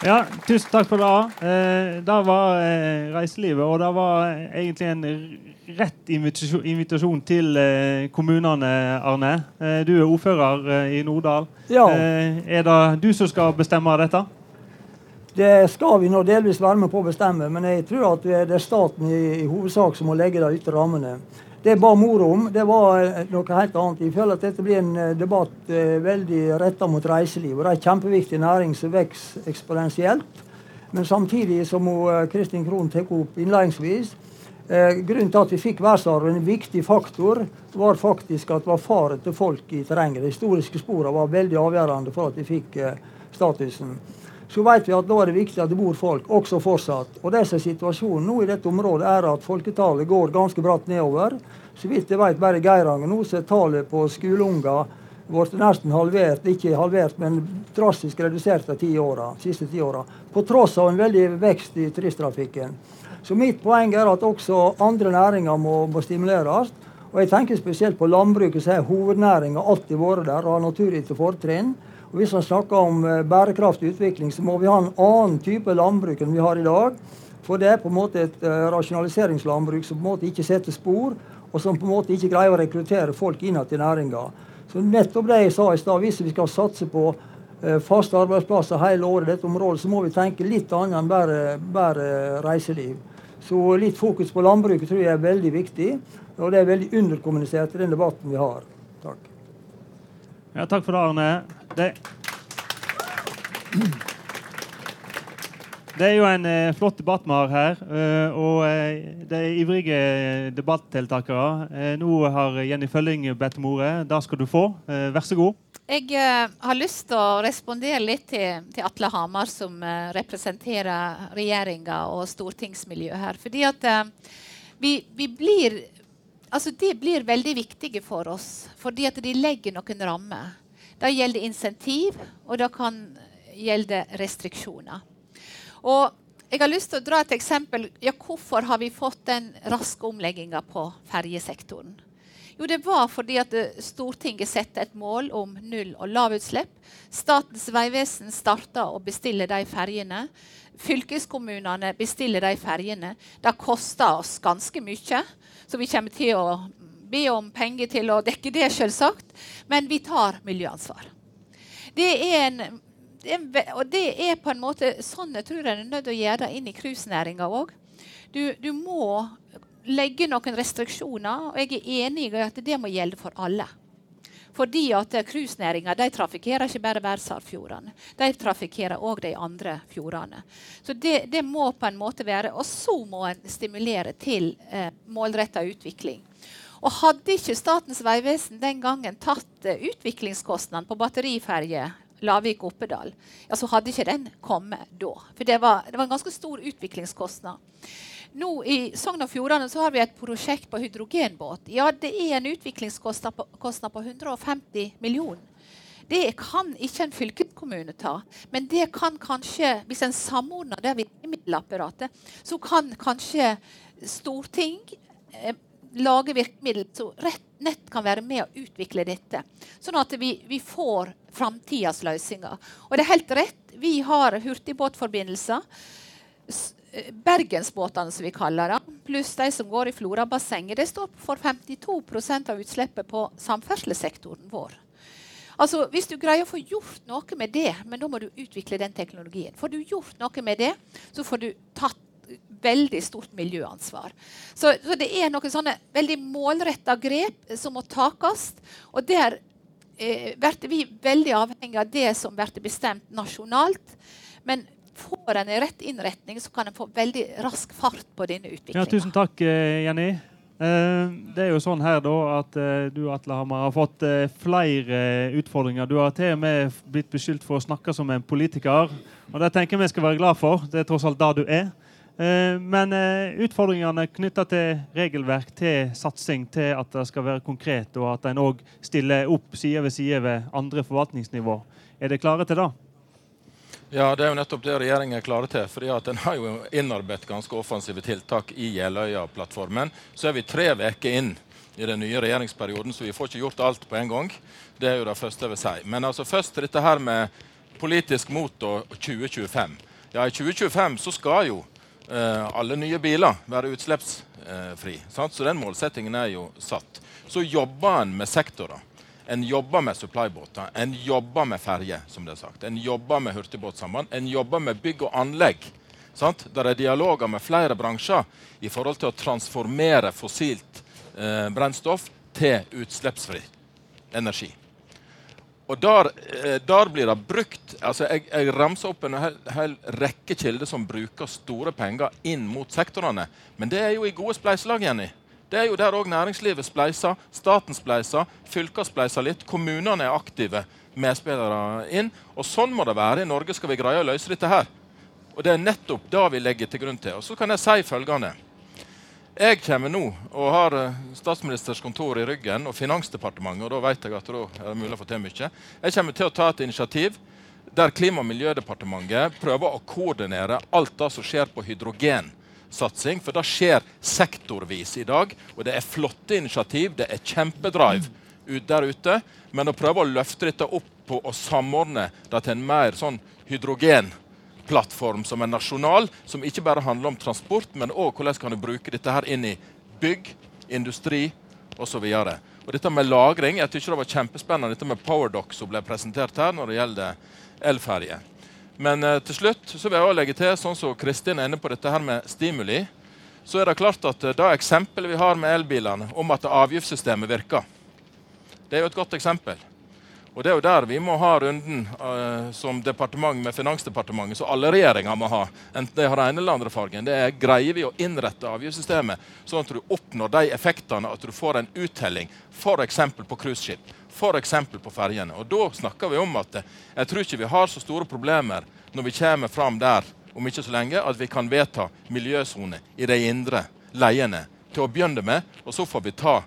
Ja, tusen takk for det. Eh, det var eh, reiselivet, og det var egentlig en rett invitasjon, invitasjon til eh, kommunene, Arne. Eh, du er ordfører eh, i Norddal. Ja. Eh, er det du som skal bestemme dette? Det skal vi nå delvis være med på å bestemme, men jeg tror at det er staten i, i hovedsak som må legge de ytre rammene. Det jeg ba mor om, det var eh, noe helt annet. Jeg føler at dette blir en eh, debatt eh, veldig retta mot reiseliv. og Det er en kjempeviktig næring som vokser eksponentielt. Men samtidig, som Kristin Krohn tar opp innledningsvis, eh, grunnen til at vi fikk verdensarven, en viktig faktor, var faktisk at det var faren til folk i terrenget. De historiske sporene var veldig avgjørende for at vi fikk eh, statusen så vet vi at da er det viktig at det bor folk, også fortsatt. Og det som er situasjonen nå i dette området, er at folketallet går ganske bratt nedover. Så vidt jeg vet, bare i Geiranger nå så er tallet på skoleunger blitt nesten halvert, ikke halvert, men drastisk redusert de ti åra, siste ti åra. På tross av en veldig vekst i turisttrafikken. Så mitt poeng er at også andre næringer må, må stimuleres. Og jeg tenker spesielt på landbruket, som er hovednæringa alltid vært der og har naturgitte fortrinn. Og Hvis man snakker om eh, bærekraftig utvikling, så må vi ha en annen type landbruk enn vi har i dag. For det er på en måte et uh, rasjonaliseringslandbruk som på en måte ikke setter spor, og som på en måte ikke greier å rekruttere folk innad i næringa. Så nettopp det jeg sa i stad, hvis vi skal satse på uh, faste arbeidsplasser hele året i dette området, så må vi tenke litt annet enn bare, bare reiseliv. Så litt fokus på landbruket tror jeg er veldig viktig, og det er veldig underkommunisert i den debatten vi har. Takk. Ja, takk for det, Arne. Det, det er jo en eh, flott debatt vi har her. Eh, og eh, det er ivrige debattdeltakere. Eh, nå har Jenny Følling bedt om ordet. Det skal du få. Eh, vær så god. Jeg eh, har lyst til å respondere litt til, til Atle Hamar, som representerer regjeringa og stortingsmiljøet her. Fordi at vi, vi blir altså det blir veldig viktige for oss, fordi at de legger noen rammer. Det gjelder insentiv, og det kan gjelde restriksjoner. Og jeg har lyst til å dra et eksempel. Ja, hvorfor har vi fått den raske omlegginga på ferjesektoren? Jo, det var fordi at Stortinget satte et mål om null- og lavutslipp. Statens vegvesen starta å bestille de ferjene. Fylkeskommunene bestiller de ferjene. Det koster oss ganske mye, så vi kommer til å be om penger til å dekke det, selvsagt. Men vi tar miljøansvar. Det er en og det er på en måte sånn jeg tror en er nødt til å gjøre det inn i cruisenæringa òg. Du, du, må legge noen restriksjoner, og jeg er enig i at det må gjelde for alle. Fordi at Cruisenæringa trafikkerer ikke bare verdensarvfjordene. De trafikkerer òg de andre fjordene. Så det, det, må på en måte være, Og så må en stimulere til eh, målretta utvikling. Og Hadde ikke Statens vegvesen den gangen tatt uh, utviklingskostnaden på batteriferje Lavik-Oppedal, ja, så hadde ikke den kommet da. For det var, det var en ganske stor utviklingskostnad. Nå I Sogn og Fjordane har vi et prosjekt på hydrogenbåt. Ja, Det er en utviklingskostnad på, på 150 millioner. Det kan ikke en fylkeskommune ta. Men det kan kanskje, hvis en samordner det virkemiddelapparatet, så kan kanskje storting eh, lage virkemiddel som nett kan være med å utvikle dette. Sånn at vi, vi får framtidas løsninger. Og det er helt rett, vi har hurtigbåtforbindelser. Eh, bergensbåtene, som vi kaller det, pluss de som går i Florabassenget, det står for 52% av utslippet på samferdselssektoren vår. Altså, Hvis du greier å få gjort noe med det, men da må du utvikle den teknologien. Får du gjort noe med det, så får du tatt veldig stort miljøansvar. Så, så det er noen sånne veldig målretta grep som må takes. Og der eh, blir vi veldig avhengig av det som blir bestemt nasjonalt. Men får en rett innretning, så kan en få veldig rask fart på denne utviklinga. Ja, tusen takk, eh, Jenny. Eh, det er jo sånn her da at eh, du Atle Hammer, har fått flere utfordringer. Du har til og med blitt beskyldt for å snakke som en politiker. Og Det tenker jeg vi skal være glad for. Det er tross alt det du er. Eh, men eh, utfordringene knytta til regelverk, til satsing, til at det skal være konkret, og at en òg stiller opp side ved side ved andre forvaltningsnivå. Er dere klare til det? Ja, det er jo nettopp det regjeringen er klare til. fordi at Den har jo innarbeidet ganske offensive tiltak i Jeløya-plattformen. Så er vi tre uker inn i den nye regjeringsperioden, så vi får ikke gjort alt på en gang. Det er jo det første jeg vil si. Men altså først dette her med politisk mot og 2025. Ja, I 2025 så skal jo alle nye biler være utslippsfri. Så den målsettingen er jo satt. Så jobber en med sektorer. En jobber med supplybåter, en jobber med ferjer, som det er sagt. En jobber med hurtigbåtsamband, en jobber med bygg og anlegg. Sant? Der er dialoger med flere bransjer i forhold til å transformere fossilt eh, brennstoff til utslippsfri energi. Og der, eh, der, blir det brukt altså Jeg, jeg ramser opp en hel, hel, rekke kilder som bruker store penger inn mot sektorene. Men det er jo i gode spleiselag, Jenny. Det er jo der òg næringslivet spleiser, staten spleiser, fylker spleiser litt. Kommunene er aktive medspillere inn. Og sånn må det være. I Norge skal vi greie å løse dette her. Og det er nettopp det vi legger til grunn til. Og så kan jeg si følgende. Jeg kommer nå og har eh, statsministers kontor i ryggen og Finansdepartementet. og Da vet jeg at da er det mulig å få til mye. Jeg kommer til å ta et initiativ der Klima- og miljødepartementet prøver å koordinere alt det som skjer på hydrogensatsing. For det skjer sektorvis i dag. Og det er flotte initiativ. Det er kjempedrive ut der ute. Men å prøve å løfte dette opp på å samordne det til en mer sånn hydrogen plattform som er nasjonal, som ikke bare handler om transport, men òg hvordan kan du bruke dette her inn i bygg, industri osv. Dette med lagring jeg tykker det var kjempespennende dette med PowerDoc som ble presentert her når det gjelder elferje. Men eh, til slutt så vil jeg også legge til, sånn som Kristin er inne på dette her med stimuli, så er det klart at eh, det eksempelet vi har med elbilene om at avgiftssystemet virker, det er jo et godt eksempel. Og Det er jo der vi må ha runden uh, som departement med Finansdepartementet, så alle regjeringer må ha. enten de har ene eller andre fargen. Det er Greier vi å innrette avgiftssystemet sånn at du oppnår de effektene at du får en uttelling, f.eks. på cruiseskip, f.eks. på ferjene. Og Da snakker vi om at eh, jeg tror ikke vi har så store problemer når vi kommer fram der om ikke så lenge, at vi kan vedta miljøsone i de indre leiene til å begynne med, og så får vi ta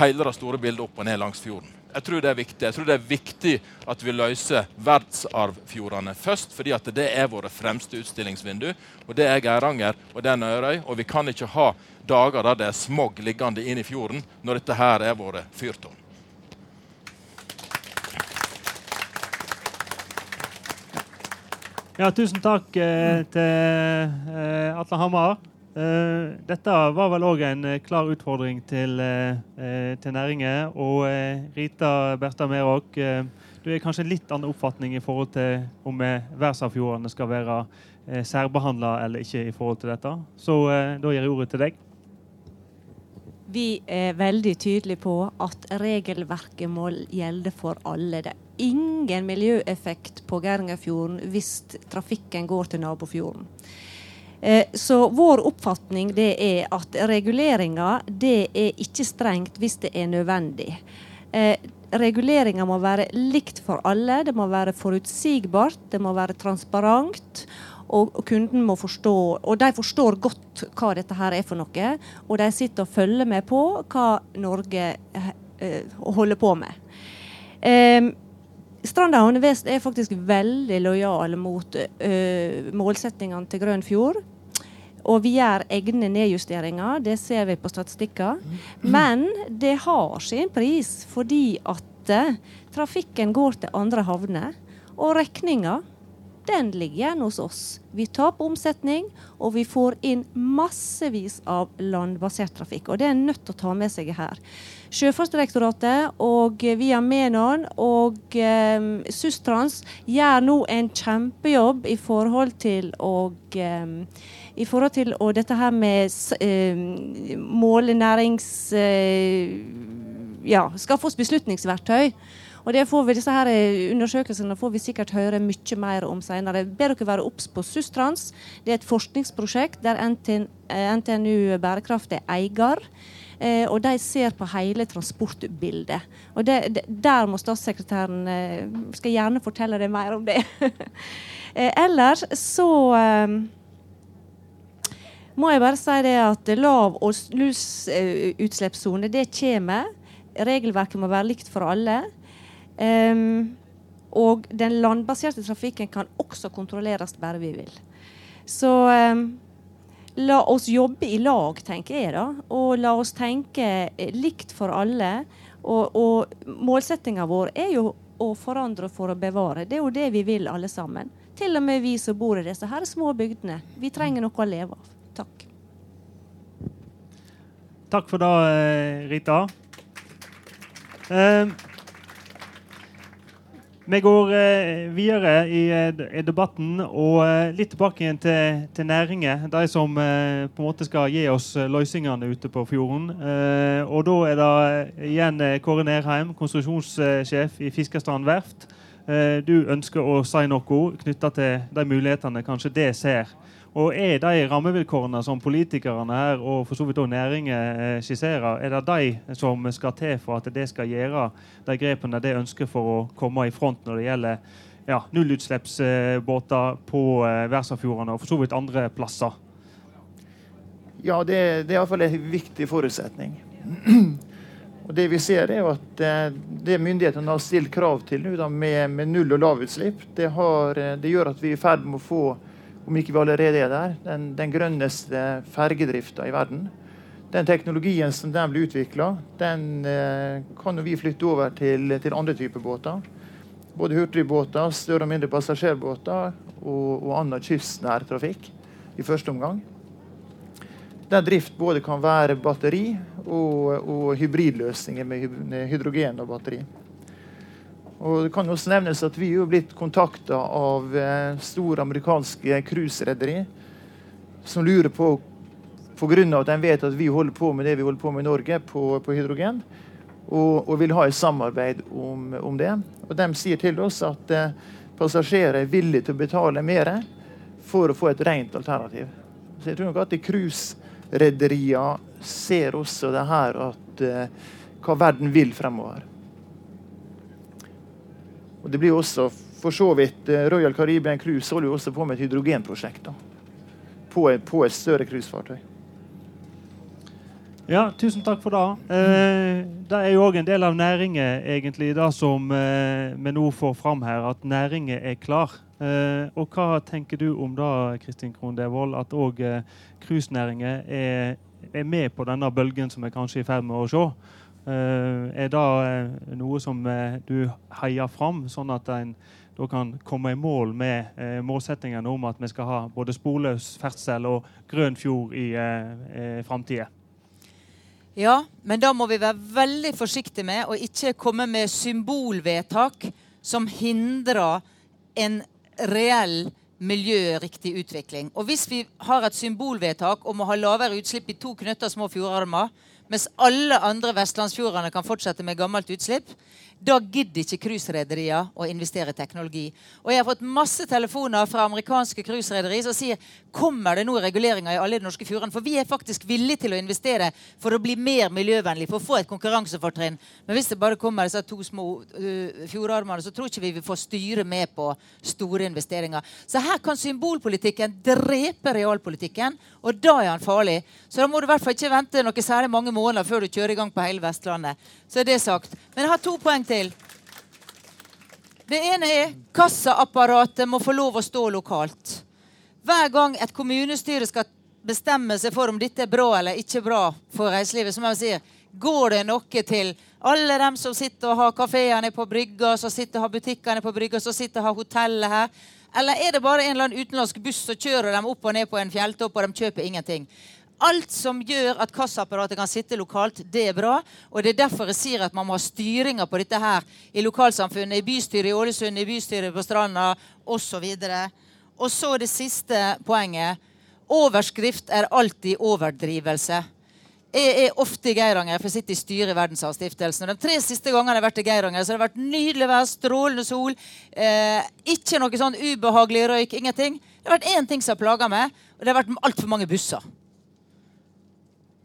hele det store bildet opp og ned langs fjorden. Jeg tror det er viktig Jeg tror det er viktig at vi løser verdensarvfjordene først, fordi at det er våre fremste utstillingsvindu. Og Det er Geiranger og det er Nørøy. Og vi kan ikke ha dager der det er smog liggende inn i fjorden, når dette her er våre fyrtårn. Ja, tusen takk eh, til eh, Atle Hamar. Uh, dette var vel òg en uh, klar utfordring til, uh, til næringen. Og Rita Bertha Meråk, du er kanskje litt annen oppfatning i forhold til om verdensarvfjordene skal være særbehandla eller ikke i forhold til dette. Så da gir jeg ordet til deg. Vi er veldig tydelige på at regelverket må gjelde for alle. Det er ingen miljøeffekt på Geirangerfjorden hvis trafikken går til nabofjorden. Eh, så vår oppfatning det er at reguleringa det er ikke strengt hvis det er nødvendig. Eh, reguleringa må være likt for alle. Det må være forutsigbart, det må være transparent. Og, kunden må forstå, og de forstår godt hva dette her er for noe. Og de sitter og følger med på hva Norge eh, holder på med. Eh, Stranda Havnevest er faktisk veldig lojal mot uh, målsettingene til Grønn fjord. Og vi gjør egne nedjusteringer, det ser vi på statistikker. Men det har sin pris, fordi at uh, trafikken går til andre havner. Og regninga den ligger igjen hos oss. Vi taper omsetning, og vi får inn massevis av landbasert trafikk. Og det er en nødt til å ta med seg her. Sjøfartsdirektoratet og via Menon og um, Sustrans gjør nå en kjempejobb i forhold til å um, i forhold til og dette her med eh, målenærings... Uh, ja, skaffe oss beslutningsverktøy. Og det får vi, disse her eh, Undersøkelsene får vi sikkert høre mye mer om senere. Ber dere være obs på Sustrans. Det er et forskningsprosjekt der NTNU eh, Bærekraft er eier. Eh, og de ser på hele transportbildet. Og det, det, Der må statssekretæren eh, Skal gjerne fortelle deg mer om det. eh, ellers så må jeg bare si det at lav- og lusutslippssone, det kommer. Regelverket må være likt for alle. Um, og den landbaserte trafikken kan også kontrolleres bare vi vil. Så um, la oss jobbe i lag, tenker jeg. da, Og la oss tenke eh, likt for alle. Og, og målsettinga vår er jo å forandre for å bevare. Det er jo det vi vil alle sammen. Til og med vi som bor i disse her små bygdene. Vi trenger noe å leve av. Takk. Takk for det, eh, Rita. Uh, vi går eh, videre i, eh, i, debatten og eh, litt tilbake igjen til, til næringer. De som eh, på en måte skal gi oss eh, løsningene ute på fjorden. Eh, og da er det igjen Kåre Nerheim, konstruksjonssjef i Fiskerstrand verft. du ønsker å si noe knytta til de mulighetene kanskje det ser og Er de rammevilkårene som politikerne her og for så vidt også næringen eh, skisserer, er det de som skal til for at det skal gjøre de grepene de ønsker for å komme i front når det gjelder ja, nullutslippsbåter på eh, verdensarvfjordene og for så vidt andre plasser? Ja, det, det er iallfall en viktig forutsetning. Og det vi ser er at eh, Det myndighetene har stilt krav til med, med, null- og lavutslipp, det, har, det gjør at vi er i ferd med å få om ikke vi allerede er der, den, den grønneste fergedrifta i verden. Den teknologien som den blir utvikla, den eh, kan vi flytte over til, til, andre typer båter. Både hurtigbåter, større og mindre passasjerbåter og, og annen kystnær trafikk i første omgang. Den drift både kan være batteri og, og hybridløsninger med hydrogen og batteri. Og det kan også nevnes at Vi er blitt kontakta av eh, store amerikanske cruiserederi som lurer på pga. at de vet at vi holder på med det vi holder på med i Norge på, på hydrogen, og, og, vil ha et samarbeid om, om, det. Og De sier til oss at eh, passasjerer er villige til å betale mer for å få et rent alternativ. Så jeg tror nok at cruiserederiene ser også det her at eh, hva verden vil fremover. Og det blir også for så vidt eh, Royal Caribbean Cruise holder jo også på med et hydrogenprosjekt. da, på, på et større cruisefartøy. Ja, tusen takk for det. Eh, det er jo òg en del av næringen, egentlig, det som eh, vi nå får fram her, at næringen er klar. Eh, og hva tenker du om det, Kristin Krohn Devold, at òg eh, cruisenæringen er, er, med på denne bølgen som vi kanskje er i ferd med å se? Eh, er det eh, noe som eh, du heier fram, sånn at en da kan komme i mål med eh, målsettingene om at vi skal ha både sporløs ferdsel og grønn fjord i eh, framtida? Ja, men da må vi være veldig forsiktige med å ikke komme med symbolvedtak som hindrer en reell miljøriktig utvikling. Og hvis vi har et symbolvedtak om å ha lavere utslipp i to knøtter små fjordarmer, mens alle andre vestlandsfjordene kan fortsette med gammelt utslipp, da gidder ikke cruiserederier å investere i teknologi. Og jeg har fått masse telefoner fra amerikanske cruiserederier som sier kommer det nå reguleringer i alle de norske fjordene. For vi er faktisk villige til å investere for å bli mer miljøvennlig, for å få et konkurransefortrinn. Men hvis det bare kommer disse to små uh, fjordarmene, så tror ikke vi vi får styre med på store investeringer. Så her kan symbolpolitikken drepe realpolitikken, og da er han farlig. Så da må du i hvert fall ikke vente noe særlig mange måneder før du kjører i gang på hele Vestlandet. Så er det sagt. Men jeg har to poeng til. Det ene er kassaapparatet må få lov å stå lokalt. Hver gang et kommunestyre skal bestemme seg for om dette er bra eller ikke bra for reiselivet, som jeg jeg si går det noe til alle dem som sitter og har kafeene på brygga, som sitter og har butikkene på brygga, som sitter og har hotellet her? Eller er det bare en eller annen utenlandsk buss som kjører dem opp og ned på en fjelltopp, og de kjøper ingenting? Alt som gjør at kassaapparatet kan sitte lokalt, det er bra. Og det er derfor jeg sier at man må ha styringa på dette her i lokalsamfunnet, i bystyret i Ålesund, i bystyret på Stranda osv. Og så det siste poenget. Overskrift er alltid overdrivelse. Jeg er ofte i Geiranger, for jeg sitter i styret i Verdensarvstiftelsen. De tre siste gangene jeg har vært i Geiranger, så har det vært nydelig vær, strålende sol. Eh, ikke noe sånn ubehagelig røyk, ingenting. Det har vært én ting som har plaga meg, og det har vært altfor mange busser.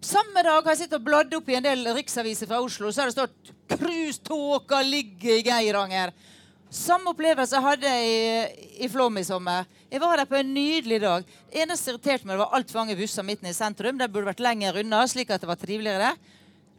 Samme dag har jeg sittet og bladd opp i en del riksaviser fra Oslo, så har det stått 'Cruisetåka ligger i Geiranger'. Samme opplevelse hadde jeg i, i Flåm i sommer. Jeg var der på en nydelig dag. Det eneste irriterte meg, det var altfor mange busser midt i sentrum. De burde vært lenger unna, slik at det var triveligere.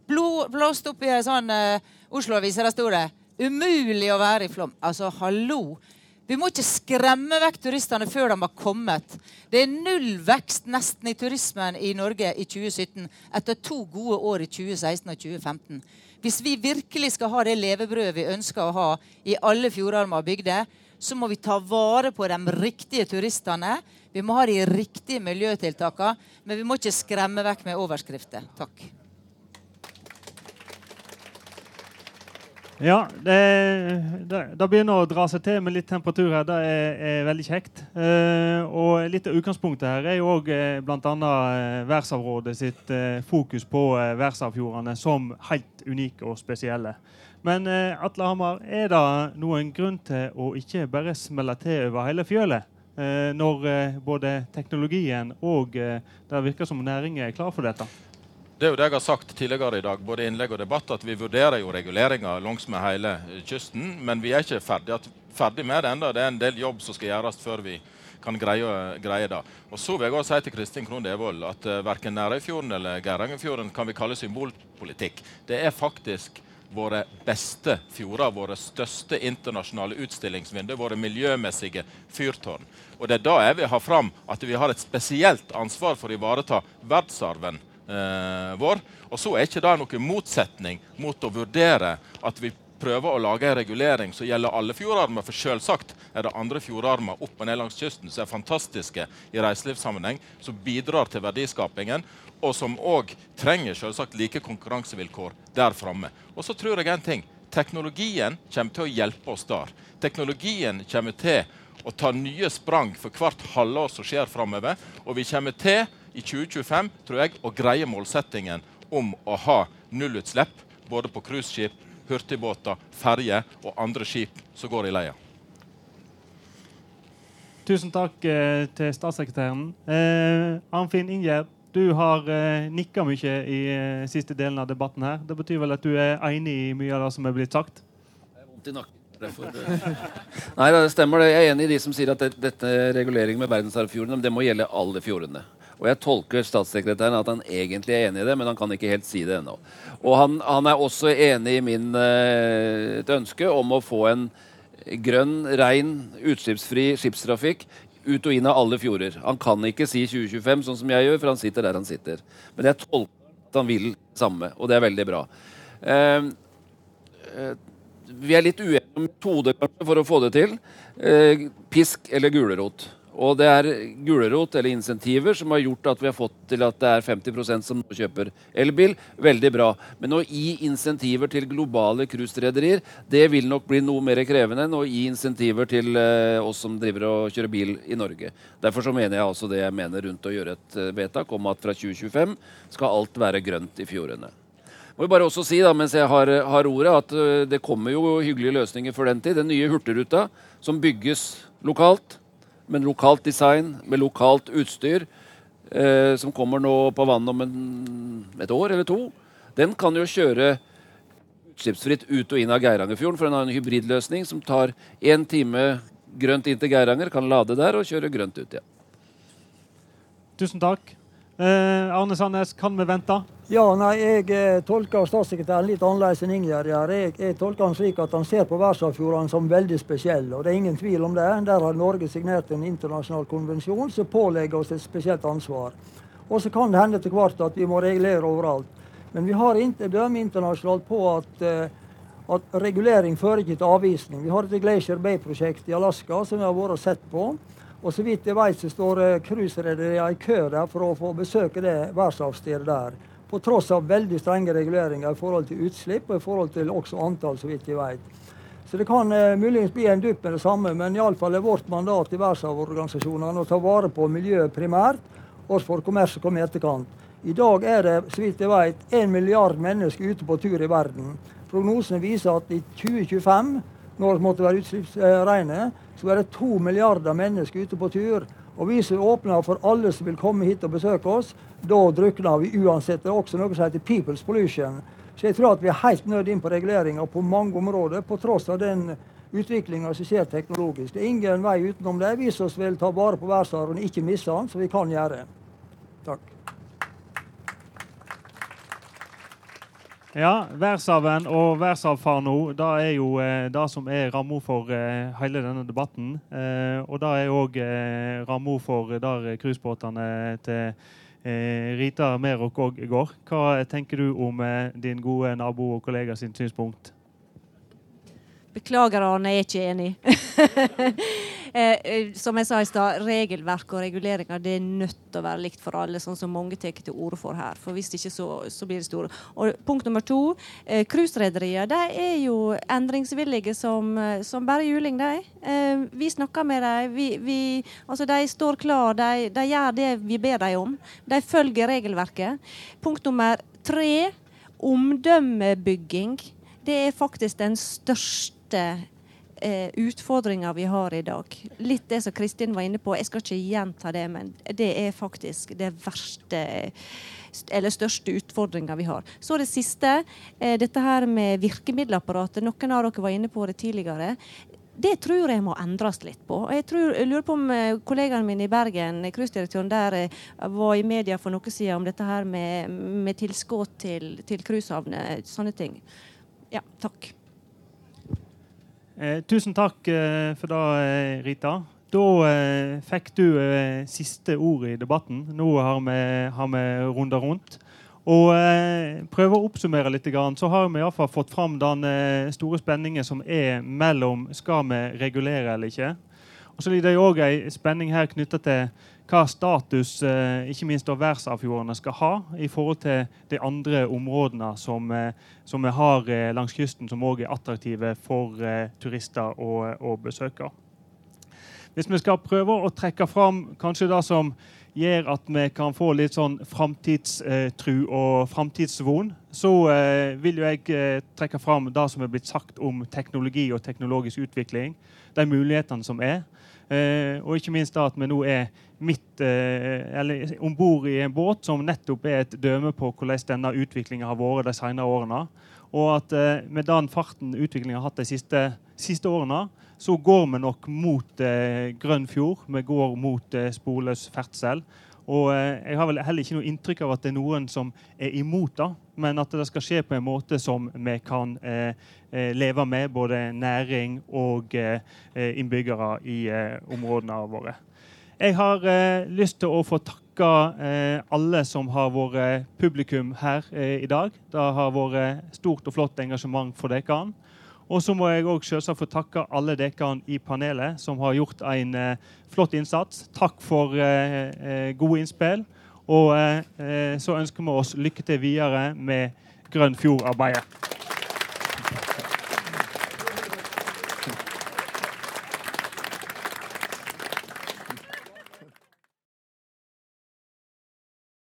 Blå, blåst opp i ei sånn uh, Oslo-avis, der sto det 'Umulig å være i Flåm'. Altså, hallo! Vi må ikke skremme vekk turistene før de har kommet. Det er null vekst nesten i turismen i Norge i 2017 etter to gode år i 2016 og 2015. Hvis vi virkelig skal ha det levebrødet vi ønsker å ha i alle fjordarmer og bygder, så må vi ta vare på de riktige turistene. Vi må ha de riktige miljøtiltakene, men vi må ikke skremme vekk med overskrifter. Takk. Ja, det, det, det, begynner å dra seg til med litt temperatur her. Det er, er veldig kjekt. Eh, og litt av utgangspunktet her er jo òg eh, bl.a. Eh, Verdensarvrådet sitt eh, fokus på eh, verdensarvfjordene som helt unike og spesielle. Men eh, Atle Hamar, er det noen grunn til å ikke bare smelle til over hele fjølet? Eh, når både teknologien og det virker som næringen er klar for dette? Det er jo det jeg har sagt tidligere i dag, både innlegg og debatt, at vi vurderer jo reguleringer langsmed hele kysten. Men vi er ikke ferdig, ferdig med det ennå. Det er en del jobb som skal gjøres før vi kan greie, greie det. Og så vil jeg også si til Kristin Krohn Devold at uh, verken Nærøyfjorden eller Geirangerfjorden kan vi kalle symbolpolitikk. Det er faktisk våre beste fjorder, våre største internasjonale utstillingsvinduer, våre miljømessige fyrtårn. Og det er da jeg vil ha fram at vi har et spesielt ansvar for å ivareta verdensarven eh, vår. Og så er ikke det noen motsetning mot å vurdere at vi prøver å lage en regulering som gjelder alle fjordarmer. For selvsagt er det andre fjordarmer opp og ned langs kysten som er fantastiske i reiselivssammenheng, som bidrar til verdiskapingen, og som òg trenger selvsagt like konkurransevilkår der framme. Og så tror jeg en ting. Teknologien kommer til å hjelpe oss der. Teknologien kommer til å ta nye sprang for hvert halvår som skjer framover. Og vi kommer til i 2025 tror jeg, å greie målsettingen om å ha nullutslipp både på cruiseskip, hurtigbåter, ferjer og andre skip som går i leia. Tusen takk eh, til statssekretæren. Eh, Arnfinn Ingjerd, du har eh, nikka mye i eh, siste delen av debatten her. Det betyr vel at du er enig i mye av det som er blitt sagt? Det er vondt i nakken. Nei, det stemmer. Jeg er enig i de som sier at det, dette reguleringen med verdensarvfjordene det må gjelde alle fjordene. Og jeg tolker statssekretæren at han egentlig er enig i det, men han kan ikke helt si det ennå. Og han, han, er også enig i min eh, et ønske om å få en grønn, rein, utslippsfri skipstrafikk ut og inn av alle fjorder. Han kan ikke si 2025, sånn som jeg gjør, for han sitter der han sitter. Men jeg tolker at han vil det samme, og det er veldig bra. Eh, eh, vi er litt uenige om metode for å få det til. Eh, pisk eller gulrot. Og det er gulrot eller insentiver som har gjort at vi har fått til at det er 50% som kjøper elbil. Veldig bra. Men å gi insentiver til globale cruiserederier, det vil nok bli noe mer krevende enn å gi insentiver til uh, oss som driver og kjører bil i Norge. Derfor så mener jeg altså det jeg mener rundt å gjøre et uh, vedtak om at fra 2025 skal alt være grønt i fjordene. Må bare også si da, mens jeg har, har ordet, at uh, det kommer jo hyggelige løsninger for den tid. Den nye Hurtigruta som bygges lokalt med lokalt design, med lokalt utstyr, eh, som kommer nå på vann om en, et år eller to, den kan jo kjøre utslippsfritt ut og inn av Geirangerfjorden. For den har en hybridløsning som tar én time grønt inn til Geiranger, kan lade der og kjøre grønt ut igjen. Tusen takk. Eh, Arne Sandnes, kan vi vente? Ja, nei, Jeg eh, tolker statssekretæren litt annerledes enn Ingjerd gjør. Jeg, jeg, tolker han slik at han ser på verdensarvfjordene som veldig spesielle. og Det er ingen tvil om det. Der har Norge signert en internasjonal konvensjon som pålegger oss et spesielt ansvar. Og så kan det hende etter hvert at vi må regulere overalt. Men vi har ikke dømme internasjonalt på at, eh, at regulering fører ikke til avvisning. Vi har et Glacier Bay-prosjekt i Alaska som vi har vært og sett på. Og så vidt jeg vet, så står cruiserederiene i kø der for å få besøke det verdensarvstedet der. På tross av veldig strenge reguleringer i forhold til utslipp og i forhold til også antall, så vidt jeg vet. Så det kan eh, muligens bli en dupp med det samme, men iallfall er vårt mandat i verdensarvorganisasjonene å ta vare på miljøet primært, og for kommers komme i etterkant. I dag er det, så vidt jeg vet, én milliard mennesker ute på tur i verden. Prognosene viser at i 2025, når det måtte være utslippsreine, så er være to milliarder mennesker ute på tur. Og vi som åpner for alle som vil komme hit og besøke oss, da drukner vi uansett. Det er også noe som heter people's pollution. Så jeg tror at vi er helt nødt inn på reguleringer på mange områder, på tross av den utviklinga som skjer teknologisk. Det er ingen vei utenom det. Vi vil ta vare på verdensarven ikke miste den, som vi kan gjøre. Takk. Ja, Verdensarven og verdensarvfarno det er jo eh, det som er ramma for eh, hele denne debatten. Eh, og det er òg eh, ramma for der cruisebåtene til eh, Rita Merok òg går. Hva tenker du om eh, din gode nabo og kollega sin synspunkt? Beklager, Arne, jeg er ikke enig. Eh, eh, som jeg sa i stad, regelverk og reguleringer det er nødt til å være likt for alle, sånn som mange tar til orde for her. For hvis ikke, så, så blir det store. Og punkt nummer to. Eh, Cruiserederier de er jo endringsvillige som, som bare juling, de. Vi snakker med dem. Altså, de står klar. De, de gjør det vi ber dem om. De følger regelverket. Punkt nummer tre. Omdømmebygging. Det er faktisk den største eh, utfordringer vi har i dag. Litt det som Kristin var inne på. Jeg skal ikke gjenta det, men det er faktisk det verste eller største utfordringa vi har. Så det siste, eh, dette her med virkemiddelapparatet. Noen av dere var inne på det tidligere. Det tror jeg må endres litt på. Jeg, tror, jeg lurer på om eh, kollegaen min i Bergen, cruisedirektøren der, eh, var i media for noe siden om dette her med, med tilskudd til, til. Sånne ting. Ja, takk. Eh, tusen takk eh, for det, eh, Rita. Da eh, fikk du eh, siste ord i debatten. Nå har vi, har vi runda rundt. Og eh, prøve å oppsummere litt, så har vi i hvert fall fått fram den store spenningen som er mellom skal vi regulere eller ikke. Og så ligger det òg en spenning her knytta til hva status eh, ikke minst verdensarvfjordene skal ha i forhold til de andre områdene som, eh, som vi har eh, langs kysten, som òg er attraktive for turister og, og besøkere. Hvis vi skal prøve å trekke fram kanskje det som gjør at vi kan få litt sånn framtidstru og framtidsvon, så vil jo jeg trekke fram det som er blitt sagt om teknologi og teknologisk utvikling. De mulighetene som er. Eh, og ikke minst da at vi nå er midt eh, eller bord i en båt som nettopp er et døme på hvordan denne utviklinga har vært de senere årene. Og at eh, med den farten utviklinga har hatt de siste, siste årene, så går vi nok mot grønn fjord. Vi går mot sporløs ferdsel. Og eh, Jeg har vel heller ikke noe inntrykk av at det er noen som er imot det, men at det skal skje på en måte som vi kan eh, eh leve med, både næring og innbyggere i områdene våre. Jeg har lyst til å få takke alle som har vært publikum her i dag. Det har vært stort og flott engasjement for dere. Og så må jeg òg selvsagt få takke alle dere i panelet som har gjort en eh, flott innsats. Takk for eh, eh gode innspill. Og eh, eh, så ønsker vi oss lykke til videre med Grønn Fjord-arbeidet.